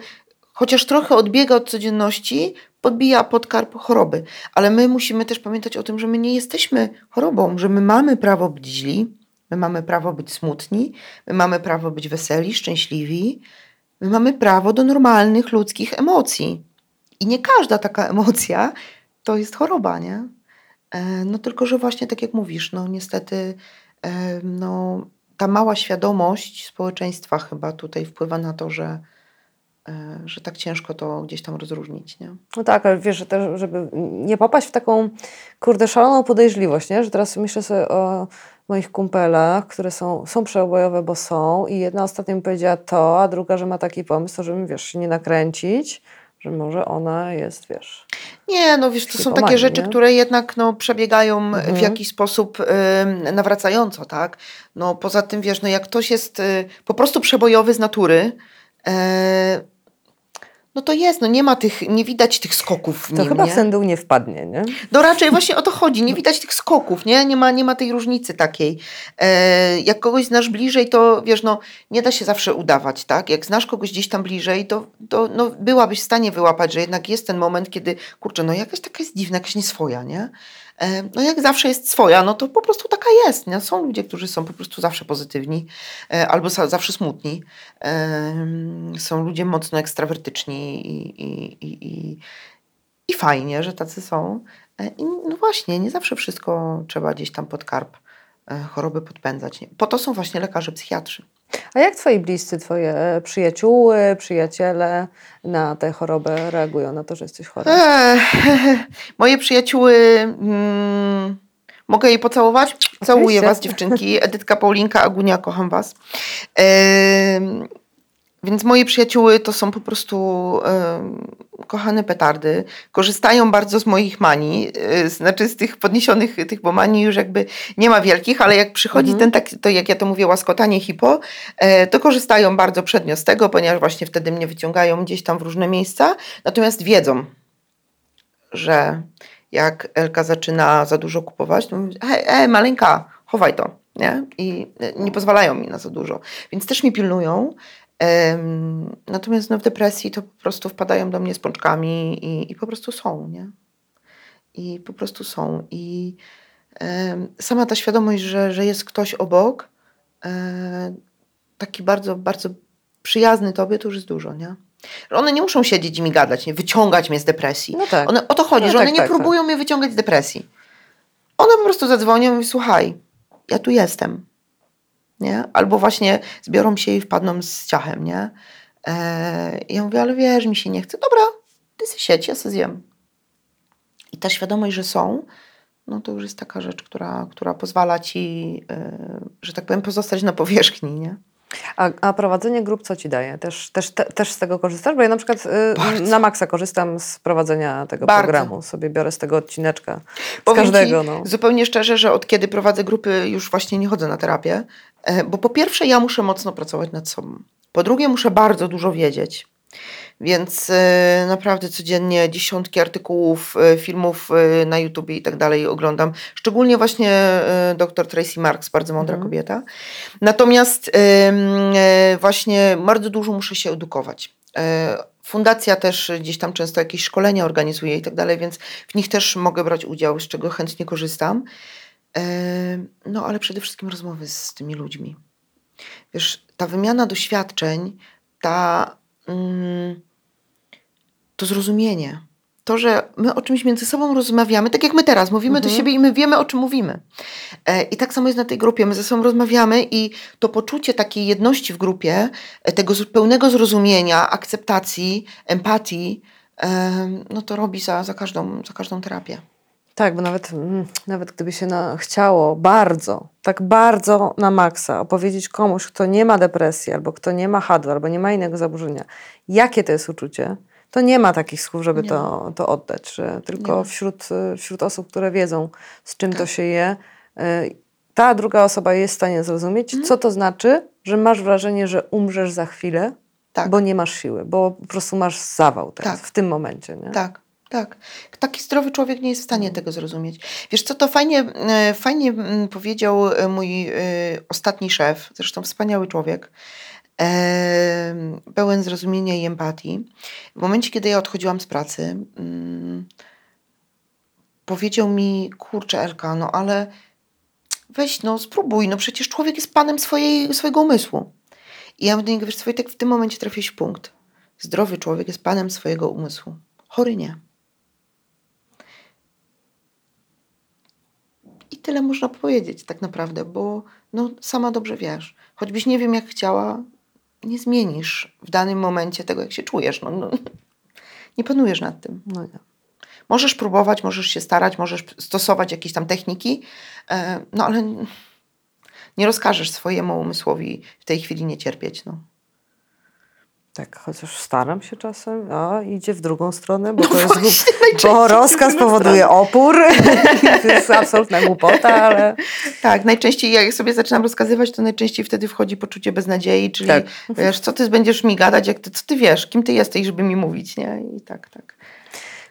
chociaż trochę odbiega od codzienności, podbija podkarp choroby. Ale my musimy też pamiętać o tym, że my nie jesteśmy chorobą, że my mamy prawo być źli, my mamy prawo być smutni, my mamy prawo być weseli, szczęśliwi, my mamy prawo do normalnych ludzkich emocji. I nie każda taka emocja to jest choroba, nie? E, no tylko, że właśnie tak jak mówisz, no niestety no, ta mała świadomość społeczeństwa chyba tutaj wpływa na to, że, że tak ciężko to gdzieś tam rozróżnić, nie? No tak, ale wiesz, że też, żeby nie popaść w taką, kurde, szaloną podejrzliwość, nie? Że teraz myślę sobie o moich kumpelach, które są, są przeobojowe, bo są i jedna ostatnio mi powiedziała to, a druga, że ma taki pomysł, żeby, wiesz, się nie nakręcić, że może ona jest, wiesz... Nie, no wiesz, to są takie rzeczy, nie? które jednak no, przebiegają w Mhm. jakiś sposób ym, nawracająco, tak? No poza tym, wiesz, no jak ktoś jest y, po prostu przebojowy z natury, e, no to jest, no nie ma tych, nie widać tych skoków w To nim, chyba nie? w dół nie wpadnie, nie? No raczej właśnie o to chodzi, nie widać tych skoków, nie? Nie ma, nie ma tej różnicy takiej. E, jak kogoś znasz bliżej, to wiesz, no nie da się zawsze udawać, tak? Jak znasz kogoś gdzieś tam bliżej, to, to no, byłabyś w stanie wyłapać, że jednak jest ten moment, kiedy, kurczę, no jakaś taka jest dziwna, jakaś nieswoja, nie? E, no jak zawsze jest swoja, no to po prostu taka jest, nie? Są ludzie, którzy są po prostu zawsze pozytywni e, albo zawsze smutni. E, są ludzie mocno ekstrawertyczni i, i, i, i, fajnie, że tacy są. I no właśnie, nie zawsze wszystko trzeba gdzieś tam pod karp choroby podpędzać. Po to są właśnie lekarze psychiatrzy. A jak twoi bliscy, twoje e, przyjacióły, przyjaciele na tę chorobę reagują, na to, że jesteś chora? Eee, moje przyjacióły, mm, mogę jej pocałować? Całuję was dziewczynki. Edytka, Paulinka, Agunia, kocham was. Em, więc moje przyjacióły to są po prostu em, kochane petardy. Korzystają bardzo z moich manii, e, znaczy z tych podniesionych, tych, bo manii już jakby nie ma wielkich, ale jak przychodzi ten tak, to jak ja to mówię, łaskotanie hipo, e, to korzystają bardzo przednio z tego, ponieważ właśnie wtedy mnie wyciągają gdzieś tam w różne miejsca, natomiast wiedzą, że jak Elka zaczyna za dużo kupować, to mówi, hej, hej, maleńka, chowaj to, nie? I e, nie pozwalają mi na za dużo. Więc też mi pilnują. Natomiast no, w depresji to po prostu wpadają do mnie z pączkami i, i po prostu są, nie? I po prostu są. I sama ta świadomość, że, że jest ktoś obok, e, taki bardzo, bardzo przyjazny tobie, to już jest dużo, nie? Że one nie muszą siedzieć i mi gadać, nie? Wyciągać mnie z depresji. No tak. One, o to chodzi, No że one tak, nie tak, tak. próbują mnie wyciągać z depresji. One po prostu zadzwonią i mówią, słuchaj, ja tu jestem. Nie? Albo właśnie zbiorą się i wpadną z ciachem, nie? I ja mówię, ale wiesz, mi się nie chce. Dobra, ty se siedź, ja se zjem. I ta świadomość, że są, no to już jest taka rzecz, która, która pozwala ci, e, że tak powiem, pozostać na powierzchni, nie? A, a prowadzenie grup co ci daje? Też, też, te, też z tego korzystasz? Bo ja na przykład y, Bardzo. na maksa korzystam z prowadzenia tego Bardzo. programu. Sobie biorę z tego odcineczka. Z Powiem każdego, ci no. zupełnie szczerze, że od kiedy prowadzę grupy, już właśnie nie chodzę na terapię, e, bo po pierwsze ja muszę mocno pracować nad sobą. Po drugie muszę bardzo dużo wiedzieć. Więc e, naprawdę codziennie dziesiątki artykułów, e, filmów e, na YouTubie i tak dalej oglądam. Szczególnie właśnie e, dr Tracy Marks, bardzo mądra Mhm. kobieta. Natomiast e, właśnie bardzo dużo muszę się edukować. E, Fundacja też gdzieś tam często jakieś szkolenia organizuje i tak dalej, więc w nich też mogę brać udział, z czego chętnie korzystam. No ale przede wszystkim rozmowy z tymi ludźmi. Wiesz, ta wymiana doświadczeń, ta, mm, to zrozumienie, to, że my o czymś między sobą rozmawiamy, tak jak my teraz mówimy do Mhm. siebie i my wiemy, o czym mówimy. E, I tak samo jest na tej grupie. My ze sobą rozmawiamy i to poczucie takiej jedności w grupie, e, tego pełnego zrozumienia, akceptacji, empatii, em, no to robi za, za, każdą, za każdą terapię. Tak, bo nawet, mm, nawet gdyby się na, chciało bardzo, tak bardzo na maksa opowiedzieć komuś, kto nie ma depresji, albo kto nie ma HAD, albo nie ma innego zaburzenia, jakie to jest uczucie, to nie ma takich słów, żeby Nie to, to oddać. Tylko wśród, wśród osób, które wiedzą, z czym to Tak. się je, y, ta druga osoba jest w stanie zrozumieć, Mhm. co to znaczy, że masz wrażenie, że umrzesz za chwilę, Tak. bo nie masz siły, bo po prostu masz zawał teraz, Tak. w tym momencie. Nie? Tak, tak. Taki zdrowy człowiek nie jest w stanie tego zrozumieć. Wiesz co, to fajnie, e, fajnie mm, powiedział e, mój e, ostatni szef, zresztą wspaniały człowiek, pełen zrozumienia i empatii. W momencie, kiedy ja odchodziłam z pracy, mm, powiedział mi, kurczę Elka, no ale weź no spróbuj, no przecież człowiek jest panem swojej, swojego umysłu. I ja do niego, wiesz Wojtek, w tym momencie trafiłeś punkt. Zdrowy człowiek jest panem swojego umysłu. Chory nie. Tyle można powiedzieć tak naprawdę, bo no, sama dobrze wiesz. Choćbyś nie wiem jak chciała, nie zmienisz w danym momencie tego, jak się czujesz. No, no, nie panujesz nad tym. No nie. Możesz próbować, możesz się starać, możesz stosować jakieś tam techniki, e, no ale nie rozkażesz swojemu umysłowi w tej chwili nie cierpieć. No. Tak, chociaż staram się czasem, a idzie w drugą stronę, bo to jest No właśnie, najczęściej bo rozkaz powoduje opór. to jest absolutna głupota, ale Tak, najczęściej jak sobie zaczynam rozkazywać, to najczęściej wtedy wchodzi poczucie beznadziei, czyli Tak. wiesz, co ty będziesz mi gadać, jak ty, co ty wiesz, kim ty jesteś, żeby mi mówić, nie? I tak, tak.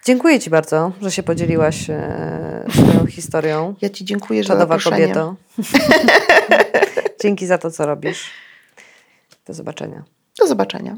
dziękuję Ci bardzo, że się podzieliłaś e, swoją historią. Ja ci dziękuję za Czadowa kobieto. Dzięki za to, co robisz. Do zobaczenia. Do zobaczenia.